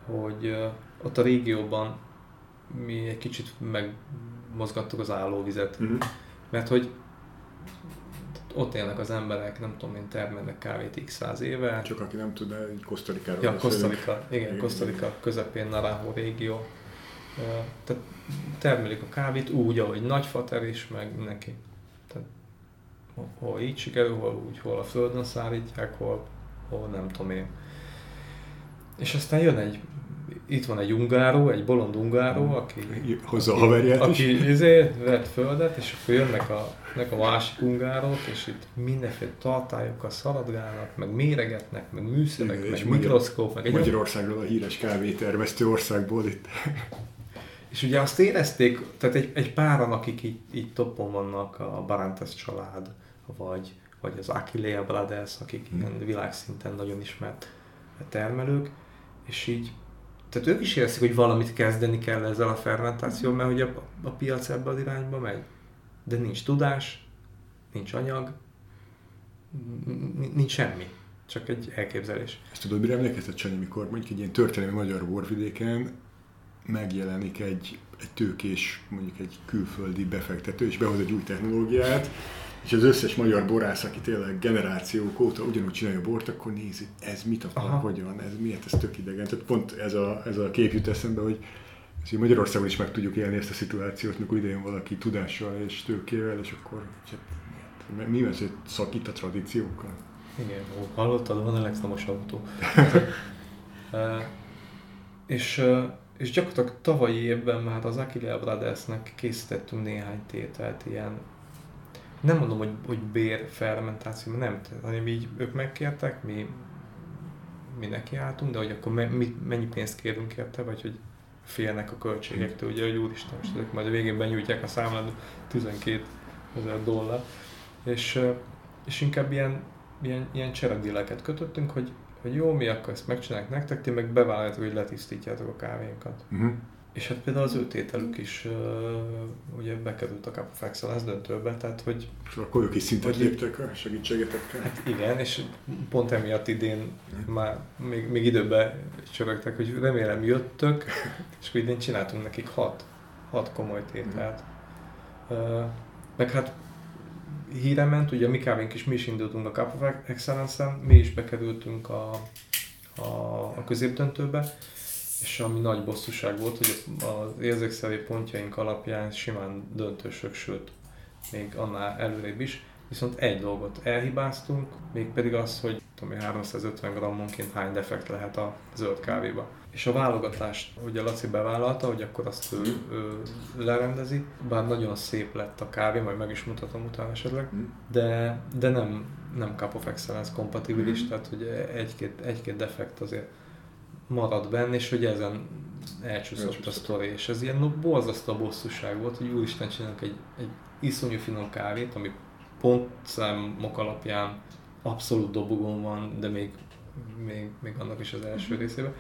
hogy ott a régióban mi egy kicsit megmozgattuk az állóvizet. Uh-huh. Mert hogy ott élnek az emberek, nem tudom én, termelnek kávét x száz éve. Csak aki nem tud, de Kosztarikáról Ja, Kosztarika, igen, igen, Kosztarika közepén Naranjo régió. Tehát termelik a kávét úgy, ahogy nagyfater is, meg neki hol így sikerül, hol úgy, hol a földön szállítják, hol, hol nem tudom én. És aztán jön egy, itt van egy ungáró, egy bolond ungáró, hmm. aki, Hozza a haverját aki izé, vett földet, és akkor jönnek a, a másik ungárók, és itt mindenféle tartályokkal szaladgálnak, meg méregetnek, meg műszerek, meg mikroszkóp, meg egy Magyarországról a híres kávétermesztő országból itt. És ugye azt érezték, tehát egy, egy páran, akik így, így toppon vannak, a Barantes család, vagy, vagy az Achillea Brothers, akik hmm. ilyen világszinten nagyon ismert termelők, és így, tehát ők is érzik, hogy valamit kezdeni kell ezzel a fermentációval, mert hogy a, a piac ebbe az irányba megy. De nincs tudás, nincs anyag, nincs semmi. Csak egy elképzelés. Ezt tudod, mire emlékeztet Csanyi, mikor mondjuk egy ilyen történelmi magyar borvidéken megjelenik egy, egy tőkés, mondjuk egy külföldi befektető, és behoz egy új technológiát, és az összes magyar borász, aki tényleg generációk óta ugyanúgy csinálja a bort, akkor nézi, ez mit akar, Aha. hogyan, ez miért, ez tök idegen. Tehát pont ez a, ez a kép jut eszembe, hogy ez Magyarországon is meg tudjuk élni ezt a szituációt, mikor idejön valaki tudással és tőkével, és akkor hát, Mi az, hogy szakít a tradíciókkal? Igen, hallottad, van elektromos autó. e, és, és gyakorlatilag tavalyi évben már az Aquila Brothersnek készítettünk néhány tételt, ilyen nem mondom, hogy, hogy bér fermentáció, nem, hanem így ők megkértek, mi, mi nekiálltunk, de hogy akkor me, mi, mennyi pénzt kérünk érte, vagy hogy félnek a költségektől, ugye, hogy úristen, most ezek majd a végén benyújtják a számlát 12 ezer dollár, és, és inkább ilyen, ilyen, ilyen cseredilleket kötöttünk, hogy, hogy jó, mi akkor ezt megcsinálják nektek, ti meg bevállaljátok, hogy letisztítjátok a kávénkat. Uh-huh. És hát például az ő tételük is uh, ugye bekerült a Cup of Excellence döntőbe, tehát hogy... És akkor ők is szintet léptek a segítségetekkel? Hát igen, és pont emiatt idén már még, még időben csörögtek, hogy remélem jöttök, és akkor idén csináltunk nekik hat, hat komoly tételt. Uh, meg hát híre ment, ugye mi kávénk is, mi is indultunk a Cup of Excellence-en, mi is bekerültünk a, a, a középdöntőbe, és ami nagy bosszúság volt, hogy az érzékszerű pontjaink alapján simán döntősök, sőt, még annál előrébb is, viszont egy dolgot elhibáztunk, mégpedig az, hogy tudom, 350 grammonként hány defekt lehet a zöld kávéba. És a válogatást, ugye Laci bevállalta, hogy akkor azt ő, ő lerendezi, bár nagyon szép lett a kávé, majd meg is mutatom utána esetleg, de, de nem, nem Cup of Excellence kompatibilis, tehát hogy egy-két, egy-két defekt azért marad benne, és hogy ezen elcsúszott a sztori, és ez ilyen borzasztó bosszúság volt, hogy úristen csinálunk egy, egy iszonyú finom kávét, ami pontszámok alapján abszolút dobogón van, de még, még, még annak is az első részében.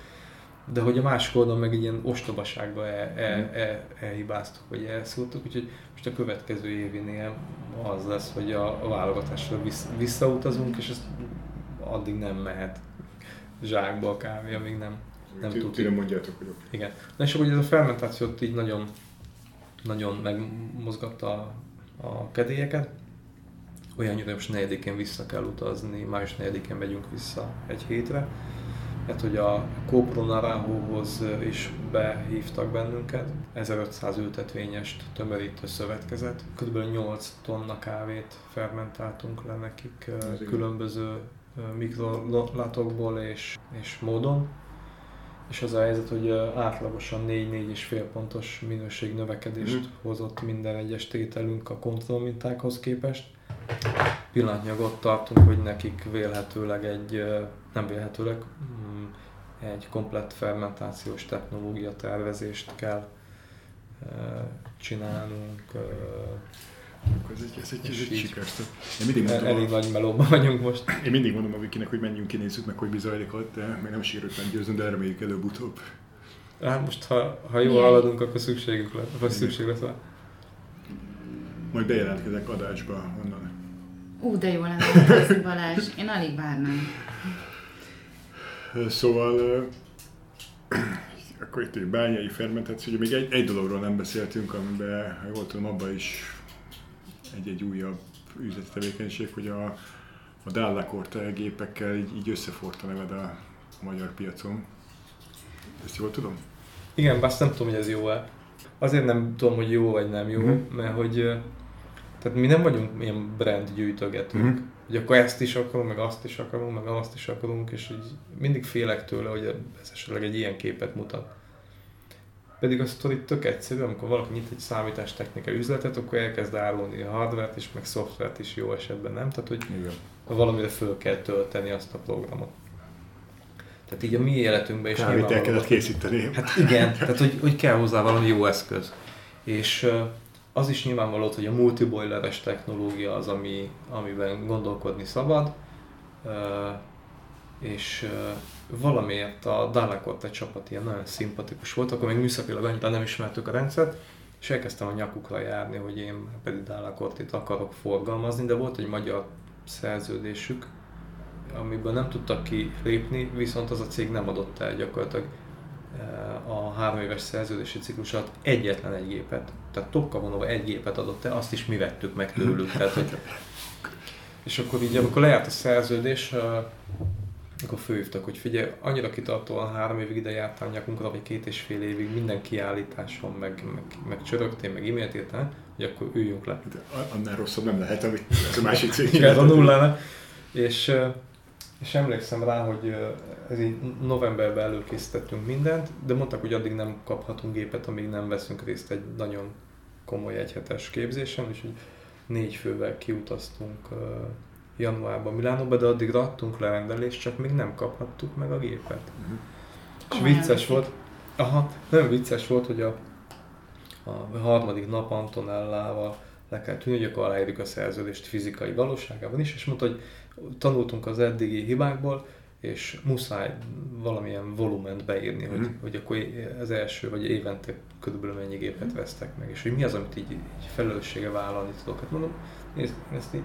De hogy a másik oldalon meg egy ilyen ostobaságba el, el, mhm. el, elhibáztuk, vagy elszúrtuk, úgyhogy most a következő évinél az lesz, hogy a, a válogatásra vissza, visszautazunk, és ez addig nem mehet zsákba a kávé, amíg nem, nem tud. Ti mondjátok, hogy Igen. Na és akkor ez a fermentációt így nagyon, nagyon megmozgatta a, a kedélyeket. Olyannyira, most negyedikén vissza kell utazni, május negyedikén megyünk vissza egy hétre. Hát, hogy a Copro Naranjohoz is behívtak bennünket, 1500 ültetvényest tömörítő szövetkezet. Körülbelül 8 tonna kávét fermentáltunk le nekik különböző mikrolatokból és, és módon. És az a helyzet, hogy átlagosan 4-4,5 pontos minőség növekedést mm. hozott minden egyes tételünk a kontrollmintákhoz képest. Pillanatnyilag ott tartunk, hogy nekik vélhetőleg egy, nem vélhetőleg, mm, egy komplett fermentációs technológia tervezést kell csinálnunk, ez egy, ez egy, ez egy sikersztő. Én mindig mondom, elég nagy melóban vagyunk most. Én mindig mondom a Vikinek, hogy menjünk ki, nézzük meg, hogy mi zajlik ott, de még nem sikerült meggyőzni, de reméljük előbb-utóbb. Hát most, ha, ha jól haladunk, akkor szükségük lesz, vagy szükség lesz. Majd bejelentkezek adásba onnan. Ú, de jó lenne Balázs. Én alig várnám. Szóval akkor itt egy bányai fermentáció, még egy, egy dologról nem beszéltünk, amiben, ha jól tudom, abban is egy-egy újabb üzleti tevékenység, hogy a, a Dallakorte gépekkel így, így összeforta neved a, a magyar piacon. Ezt jól tudom? Igen, bár nem tudom, hogy ez jó-e. Azért nem tudom, hogy jó vagy nem jó, uh-huh. mert hogy tehát mi nem vagyunk ilyen brand gyűjtögetők. Uh-huh. Hogy akkor ezt is akarunk, meg azt is akarunk, meg azt is akarunk, és így mindig félek tőle, hogy ez esetleg egy ilyen képet mutat. Pedig a sztori tök egyszerű, amikor valaki nyit egy számítástechnikai üzletet, akkor elkezd árulni a hardvert is, meg szoftvert is jó esetben, nem? Tehát, hogy Igen. valamire föl kell tölteni azt a programot. Tehát így a mi életünkben is Kávét el kellett készíteni. Hát igen, tehát hogy, hogy kell hozzá valami jó eszköz. És az is nyilvánvaló, hogy a multiboileres technológia az, ami, amiben gondolkodni szabad, és valamiért a Dalakot egy csapat ilyen nagyon szimpatikus volt, akkor még műszakilag annyira nem ismertük a rendszert, és elkezdtem a nyakukra járni, hogy én pedig itt akarok forgalmazni, de volt egy magyar szerződésük, amiből nem tudtak kilépni, viszont az a cég nem adott el gyakorlatilag a három éves szerződési ciklus alatt egyetlen egy gépet. Tehát Tokka vonóva egy gépet adott el, azt is mi vettük meg tőlük. Tehát, hogy... És akkor így, amikor lejárt a szerződés, akkor főhívtak, hogy figyelj, annyira kitartóan három évig ide jártál nyakunkra, vagy két és fél évig minden kiállításon, meg, meg, meg csörögtél, meg e-mailt írtál, hogy akkor üljünk le. De annál rosszabb nem lehet, amit ez a másik cég Igen, a nullára. És, és emlékszem rá, hogy ez így novemberben előkészítettünk mindent, de mondtak, hogy addig nem kaphatunk gépet, amíg nem veszünk részt egy nagyon komoly egyhetes képzésen, úgyhogy négy fővel kiutaztunk januárban Milánóba, de addig adtunk lerendelést, csak még nem kaphattuk meg a gépet. Uh-huh. És vicces volt, aha, nagyon vicces volt, hogy a, a harmadik nap Antonellával le kell tűnni, hogy akkor aláírjuk a szerződést fizikai valóságában is, és mondta, hogy tanultunk az eddigi hibákból, és muszáj valamilyen volument beírni, hogy, mm. hogy akkor az első vagy évente körülbelül mennyi gépet mhm. vesztek meg, és hogy mi az, amit így, így felelőssége vállalni tudok. Hát mondom, nézd, ezt így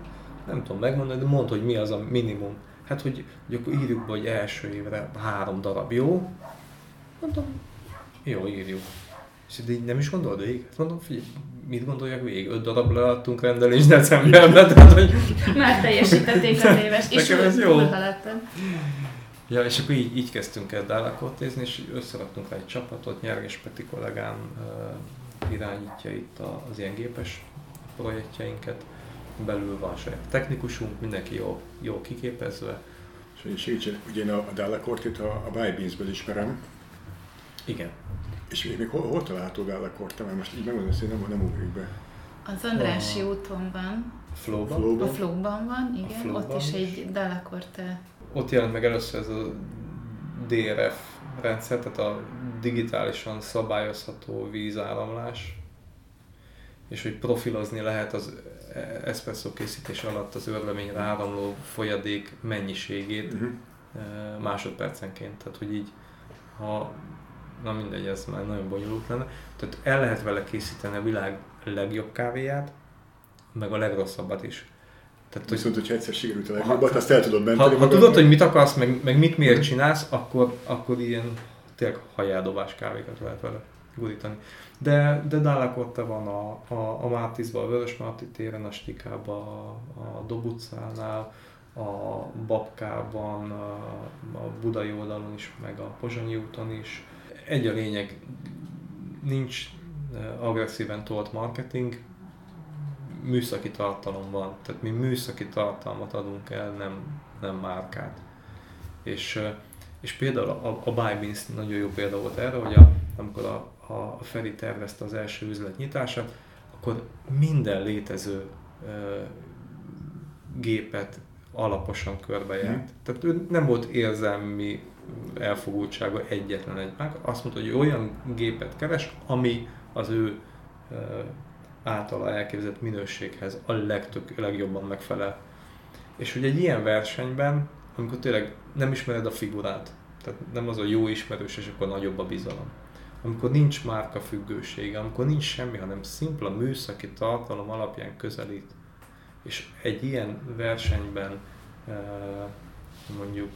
nem tudom megmondani, de mondd, hogy mi az a minimum. Hát, hogy, hogy akkor írjuk be, hogy első évre három darab, jó? Mondom, jó, írjuk. És így nem is gondolod végig? Hát mondom, figyelj, mit gondoljak végig? Öt darab leadtunk rendelés decemberben, tehát hogy... Már teljesítették az éves, és Nekem ez jó. Ja, és akkor így, így kezdtünk el Dálakot és összeraktunk rá egy csapatot, Nyerges Peti kollégám uh, irányítja itt az ilyen gépes projektjeinket, belül van saját technikusunk, mindenki jó, jó kiképezve. És segítsen, ugye én a, a Dallakortit a, a Bybeans-ből ismerem. Igen. És még hol, hol található Dallakort? Mert most így megmondom, hogy nem, nem ugrik be. Az Andrási a... úton van. Flowban? Flowban? A Flowban van, igen. Flowban ott is egy Dallakorte. Ott jelent meg először ez a DRF rendszer, tehát a digitálisan szabályozható vízáramlás, és hogy profilozni lehet az espresso készítés alatt az örleményre áramló folyadék mennyiségét uh-huh. másodpercenként. Tehát, hogy így, ha, na mindegy, ez már nagyon bonyolult lenne. Tehát el lehet vele készíteni a világ legjobb kávéját, meg a legrosszabbat is. Tehát, Viszont, hogyha egyszer sikerült a legjobbat, azt el tudod menteni. Ha, ha tudod, hogy mit akarsz, meg, meg mit miért csinálsz, akkor, akkor ilyen tényleg hajáldobás kávékat lehet vele gurítani. De, de Dálakotta van a, a, a Mártizban, a Vörös Marti téren, a Stikában, a, a Dob utcánál, a Babkában, a, a Budai oldalon is, meg a Pozsonyi úton is. Egy a lényeg, nincs agresszíven tolt marketing, műszaki tartalom van. Tehát mi műszaki tartalmat adunk el, nem, nem márkát. És, és például a, a Buy nagyon jó példa volt erre, hogy a, amikor a, a Feri tervezte az első üzlet nyitását, akkor minden létező ö, gépet alaposan körbejárt. Mm. Tehát ő nem volt érzelmi elfogultsága egyetlen egy meg. Azt mondta, hogy olyan gépet keres, ami az ő általa elképzett minőséghez a legtök, legjobban megfelel. És hogy egy ilyen versenyben, amikor tényleg nem ismered a figurát, tehát nem az a jó ismerős, és akkor nagyobb a bizalom amikor nincs márka függősége, amikor nincs semmi, hanem szimpla műszaki tartalom alapján közelít. És egy ilyen versenyben mondjuk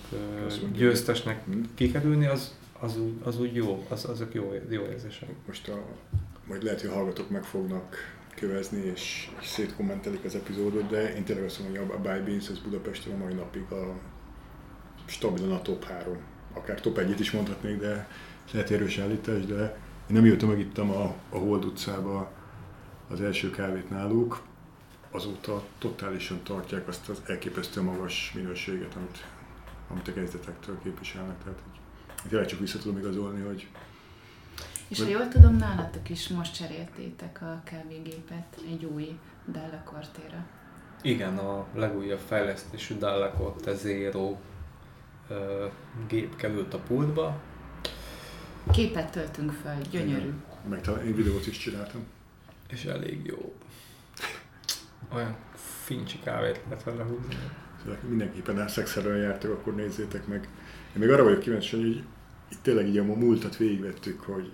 győztesnek kikerülni, az, az, úgy, az úgy jó, az, azok jó, jó érzések. Most a, majd lehet, hogy a hallgatók meg fognak kövezni, és, és szétkommentelik az epizódot, de én tényleg azt mondom, hogy a Buy Beans az Budapesten a mai napig a stabilan a top 3. Akár top 1 is mondhatnék, de lehet erős állítás, de én nem jöttem, megittem a, a Hold utcába az első kávét náluk, azóta totálisan tartják azt az elképesztő magas minőséget, amit, amit a kezdetektől képviselnek. Tehát hogy tényleg csak vissza tudom igazolni, hogy és ha jól tudom, nálatok is most cseréltétek a kávégépet egy új Dalla Cortére. Igen, a legújabb fejlesztésű Dalla Corte Zero gép került a pultba, Képet töltünk fel, gyönyörű. Meg talán én videót is csináltam. És elég jó. Olyan fincsi kávét lehet vele húzni. Mindenképpen el szexerrel jártok, akkor nézzétek meg. Én még arra vagyok kíváncsi, hogy itt tényleg így a múltat végigvettük, hogy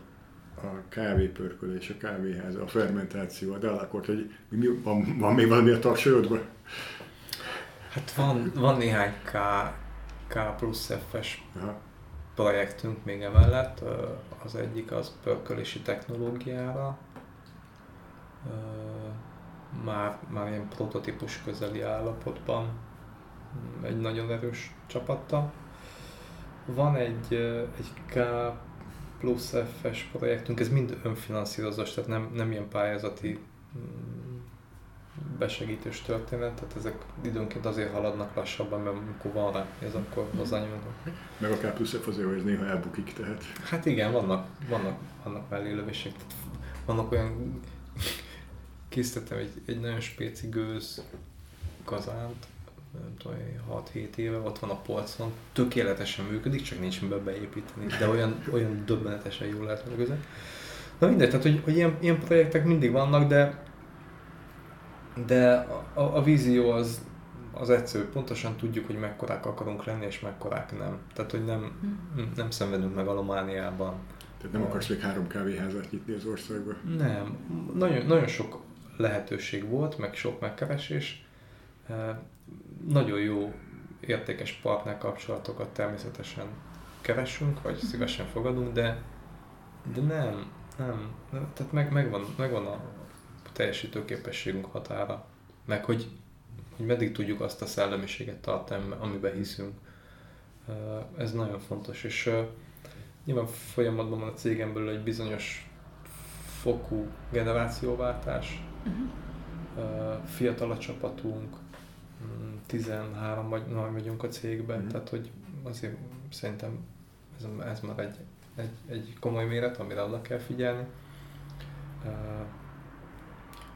a kávépörkölés, a kávéház, a fermentáció, a dalakort, hogy mi, van, van még valami a tagsajodban? Hát van, van néhány K, K plusz F-es projektünk még emellett. Az egyik az pörkölési technológiára, már, már ilyen prototípus közeli állapotban, egy nagyon erős csapattal. van egy, egy K plusz F-es projektünk, ez mind önfinanszírozós, tehát nem, nem ilyen pályázati mm, besegítős történet, tehát ezek időnként azért haladnak lassabban, mert amikor van rá, ez akkor hozzányúlunk. Meg a K plusz F azért, hogy ez néha elbukik, tehát. Hát igen, vannak, vannak, vannak mellé lövések. Vannak olyan, készítettem egy, egy nagyon spéci gőz kazánt, nem tudom, 6-7 éve ott van a polcon, tökéletesen működik, csak nincs mibe beépíteni, de olyan, olyan döbbenetesen jól lehet meg ezek. Na mindegy, tehát hogy, hogy ilyen, ilyen projektek mindig vannak, de de a, a, a vízió az, az egyszerű, pontosan tudjuk, hogy mekkorák akarunk lenni, és mekkorák nem. Tehát, hogy nem, hm. nem szenvedünk meg alomániában. Tehát nem akarsz még három kávéházat nyitni az országba? Nem. Nagyon, nagyon sok lehetőség volt, meg sok megkeresés. Nagyon jó, értékes partner kapcsolatokat természetesen keresünk, vagy szívesen fogadunk, de, de nem, nem, tehát meg, megvan, megvan a teljesítőképességünk határa, meg hogy, hogy meddig tudjuk azt a szellemiséget tartani, amiben hiszünk. Ez nagyon fontos, és nyilván folyamatban van a cégem belül egy bizonyos fokú generációváltás, uh-huh. fiatal a csapatunk, 13 mm, vagy nagy vagyunk a cégben, uh-huh. tehát hogy azért szerintem ez, ez már egy, egy, egy komoly méret, amire oda kell figyelni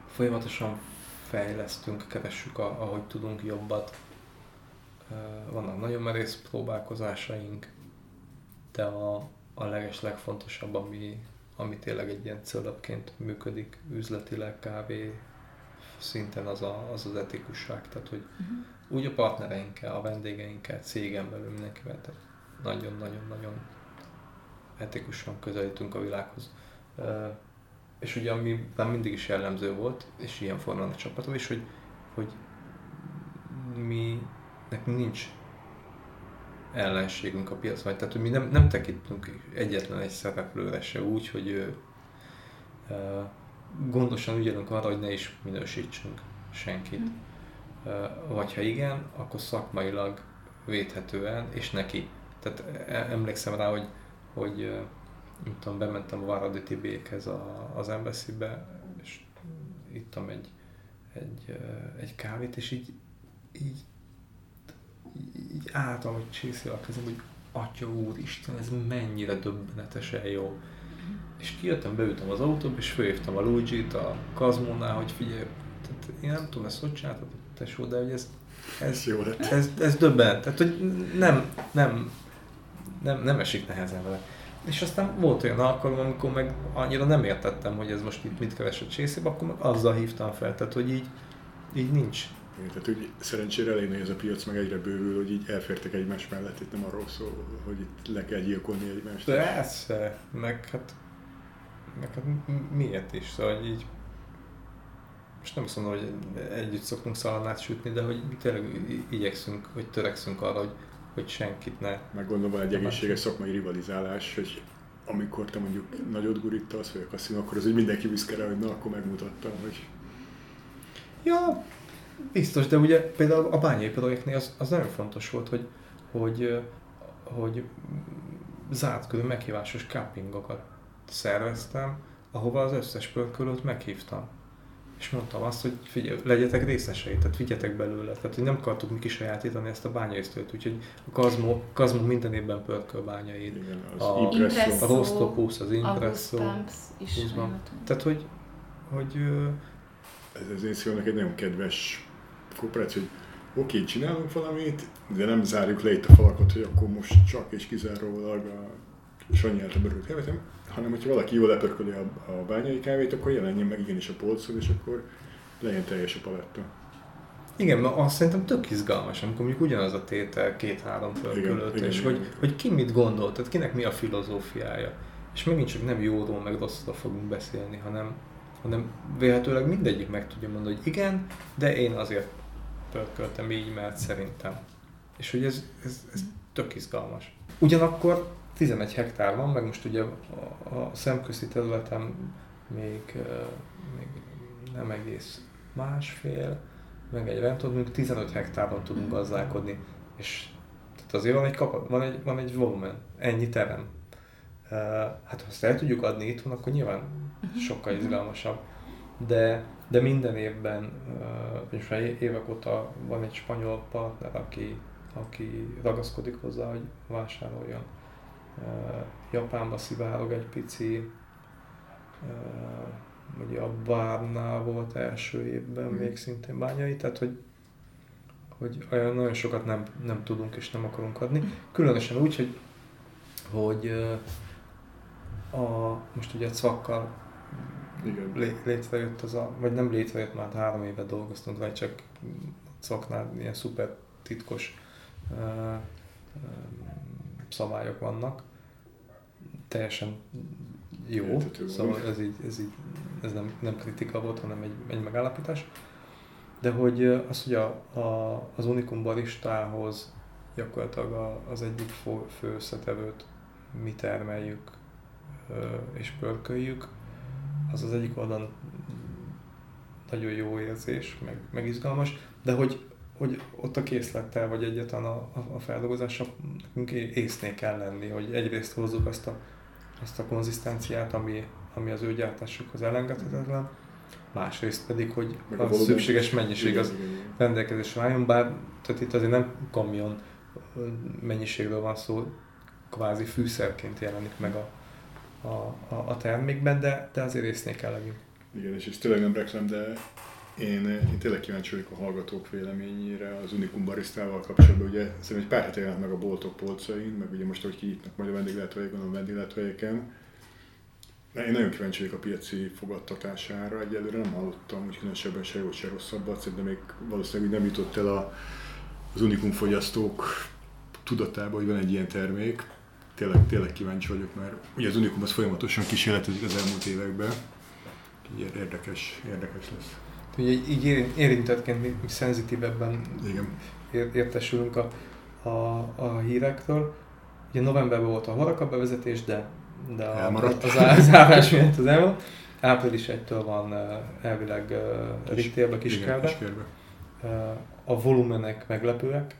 folyamatosan fejlesztünk, keressük, a, ahogy tudunk jobbat. Vannak nagyon merész próbálkozásaink, de a, a leges legfontosabb, ami, ami tényleg egy ilyen célapként működik üzletileg, kávé szinten az a, az, az etikusság. Tehát, hogy uh-huh. Úgy a partnereinkkel, a vendégeinkkel, cégen belül mindenkivel, tehát nagyon-nagyon-nagyon etikusan közelítünk a világhoz és ugye ami mindig is jellemző volt, és ilyen formán a csapatom is, hogy, hogy mi, nekünk nincs ellenségünk a piacon, tehát hogy mi nem, nem tekintünk egyetlen egy szereplőre se úgy, hogy ő, uh, gondosan ügyelünk arra, hogy ne is minősítsünk senkit. Mm. Vagy ha igen, akkor szakmailag védhetően, és neki. Tehát e, emlékszem rá, hogy, hogy nem tudom, bementem a Váradi Tibékhez a, az embassy-be, és ittam egy, egy, egy kávét, és így, így, így álltam, hogy csészi a kezem, hogy Atya Úristen, ez mennyire döbbenetesen jó. És kijöttem, beültem az autóba, és fölhívtam a Luigi-t a Kazmónál, hogy figyelj, tehát én nem tudom, ezt hogy csináltad, tesó, de hogy ez, ez, jó ez, ez, ez döbbenet. Tehát, hogy nem, nem, nem, nem esik nehezen vele. És aztán volt olyan alkalom, amikor meg annyira nem értettem, hogy ez most mit, mit keres a csészébe, akkor meg azzal hívtam fel, tehát hogy így, így nincs. Igen, tehát hogy szerencsére elég ez a piac, meg egyre bővül, hogy így elfértek egymás mellett, itt nem arról szól, hogy itt le kell gyilkolni egymást. Persze, meg hát, meg hát miért is, szóval így most nem azt mondom, hogy együtt szoktunk szalonnát sütni, de hogy tényleg igyekszünk, hogy törekszünk arra, hogy hogy senkit ne... Meg gondolom van egy egészséges szakmai rivalizálás, hogy amikor te mondjuk nagyot gurítasz, vagy a kaszin, akkor az, hogy mindenki viszkere, hogy na, akkor megmutattam, hogy... Ja, biztos, de ugye például a bányai projektnél az, az nagyon fontos volt, hogy, hogy, hogy zárt körű meghívásos campingokat szerveztem, ahova az összes pörkölőt meghívtam és mondtam azt, hogy figyelj, legyetek részesei, tehát vigyetek belőle. Tehát, hogy nem akartuk mi kisajátítani ezt a bányaisztőt, úgyhogy a Kazmo, Kazmo minden évben pörköl bányait. Igen, az a, impresso. a Rostopus, az Impresso. is. Tehát, hogy, hogy ez az én szívemnek egy nagyon kedves kooperáció, hogy oké, okay, csinálunk valamit, de nem zárjuk le itt a falakat, hogy akkor most csak és kizárólag a Sanyi által berült hanem hogyha valaki jól lepörköli a, a bányai kávét, akkor jelenjen meg igenis a polcon, és akkor legyen teljes a paletta. Igen, mert azt szerintem tök izgalmas, amikor mondjuk ugyanaz a tétel két-három pörkölött, és igen, hogy, igen. hogy ki mit gondol, tehát kinek mi a filozófiája. És megint csak nem jóról meg rosszról fogunk beszélni, hanem, hanem véletőleg mindegyik meg tudja mondani, hogy igen, de én azért pörköltem így, mert szerintem. És hogy ez, ez, ez tök izgalmas. Ugyanakkor 11 hektár van, meg most ugye a, szemközti területem még, még nem egész másfél, meg egy rendtod, mondjuk 15 hektáron tudunk gazdálkodni, és Tehát azért van egy, kapa, van egy, van egy volumen, ennyi terem. Uh, hát ha ezt el tudjuk adni itthon, akkor nyilván sokkal izgalmasabb. De, de minden évben, uh, és már évek óta van egy spanyol partner, aki, aki ragaszkodik hozzá, hogy vásároljon. Japánba szivárog egy pici, ugye a Bárnál volt első évben mm. még szintén bányai, tehát hogy hogy olyan nagyon sokat nem, nem tudunk és nem akarunk adni. Különösen úgy, hogy, hogy a, most ugye cvakkal Igen. Lé, létrejött az a, vagy nem létrejött, már három éve dolgoztunk vagy csak cvaknál ilyen szuper titkos uh, uh, szabályok vannak. Teljesen jó, Értető szóval ez így, ez így ez nem, nem kritika volt, hanem egy, egy megállapítás. De hogy az, hogy a, a, az Unikum baristához gyakorlatilag a, az egyik fő összetevőt mi termeljük és pörköljük, az az egyik oldalon nagyon jó érzés, meg, meg izgalmas, de hogy, hogy ott a készlettel, vagy egyetlen a, a, a feldolgozással nekünk észnél kell lenni, hogy egyrészt hozzuk azt a, azt a konzisztenciát, ami, ami az ő gyártásukhoz elengedhetetlen, másrészt pedig, hogy a, a szükséges mennyiség az rendelkezésre álljon, bár tehát itt azért nem kamion mennyiségről van szó, kvázi fűszerként jelenik meg a, a, a, a termékben, de, de azért észnél kell legyünk. Igen, és ez tényleg nem reklám, de én, én tényleg kíváncsi vagyok a hallgatók véleményére az Unikum barisztával kapcsolatban. Ugye szerintem egy pár hete meg a boltok polcain, meg ugye most, hogy kinyitnak majd a vendéglátóhelyeken, a vendéglátóhelyeken, én nagyon kíváncsi vagyok a piaci fogadtatására, egyelőre nem hallottam, hogy különösebben se jó, se rosszabbat, de még valószínűleg nem jutott el a, az unikum fogyasztók tudatába, hogy van egy ilyen termék. Tényleg, tényleg kíváncsi vagyok, mert ugye az unikum az folyamatosan kísérletezik az elmúlt években. Így érdekes, érdekes lesz. Ugye így érintettként szenzitívebben Igen. értesülünk a, a, a hírekről. Ugye novemberben volt a Horaka bevezetés, de de Elmaradt. az, az zárás miatt az elmaradt. Április 1-től van elvileg uh, retailbe, kiskörbe. Uh, a volumenek meglepőek,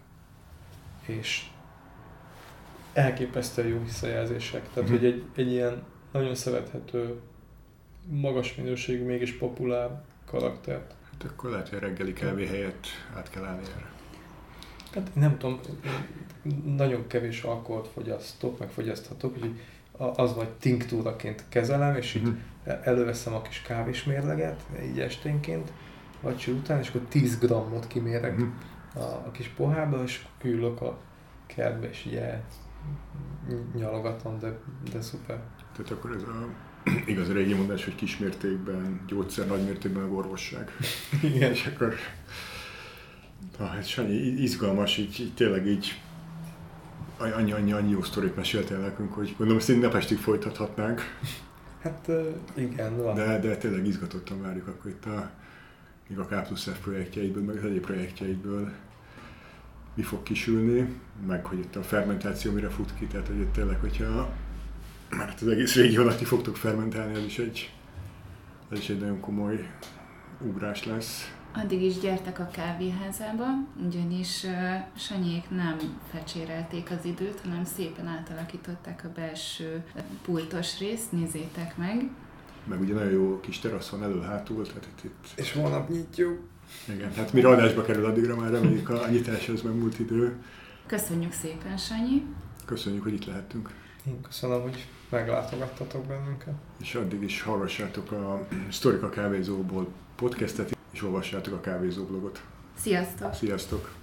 és elképesztő jó visszajelzések. Tehát, mm. hogy egy, egy ilyen nagyon szerethető, magas minőségű, mégis populár karaktert. Hát akkor lehet, hogy a reggeli kávé helyett át kell állni erre. Hát nem tudom, nagyon kevés alkoholt fogyasztok, meg fogyaszthatok, úgyhogy az vagy tinktúraként kezelem, és így uh-huh. előveszem a kis kávésmérleget, így esténként, vagy után, és akkor 10 grammot kimérek uh-huh. a, a kis pohárba, és küldök a kertbe, és így nyalogatom, de, de szuper. Tehát akkor ez a igaz régi mondás, hogy kismértékben gyógyszer, nagymértékben a orvosság. Igen. és akkor ha, hát Sanyi, izgalmas, így, így tényleg így annyi, annyi, annyi jó sztorit meséltél nekünk, hogy gondolom, ezt napestig folytathatnánk. Hát igen, van. De, de tényleg izgatottan várjuk akkor itt a, még a K plusz F projektjeidből, meg az egyéb projektjeidből mi fog kisülni, meg hogy itt a fermentáció mire fut ki, tehát hogy itt tényleg, hogyha mert az egész régió alatt fogtok fermentálni, az is egy, az is egy nagyon komoly ugrás lesz. Addig is gyertek a kávéházába, ugyanis uh, Sanyék nem fecsérelték az időt, hanem szépen átalakították a belső pultos részt, nézzétek meg. Meg ugye nagyon jó kis terasz van elő-hátul, tehát itt, itt... És holnap nyitjuk. Igen, hát mire adásba kerül, addigra már reméljük a, nyitáshoz múlt idő. Köszönjük szépen, Sanyi! Köszönjük, hogy itt lehettünk. Én köszönöm, hogy meglátogattatok bennünket. És addig is hallgassátok a Sztorika Kávézóból podcastet, és olvassátok a Kávézó blogot. Sziasztok! Sziasztok!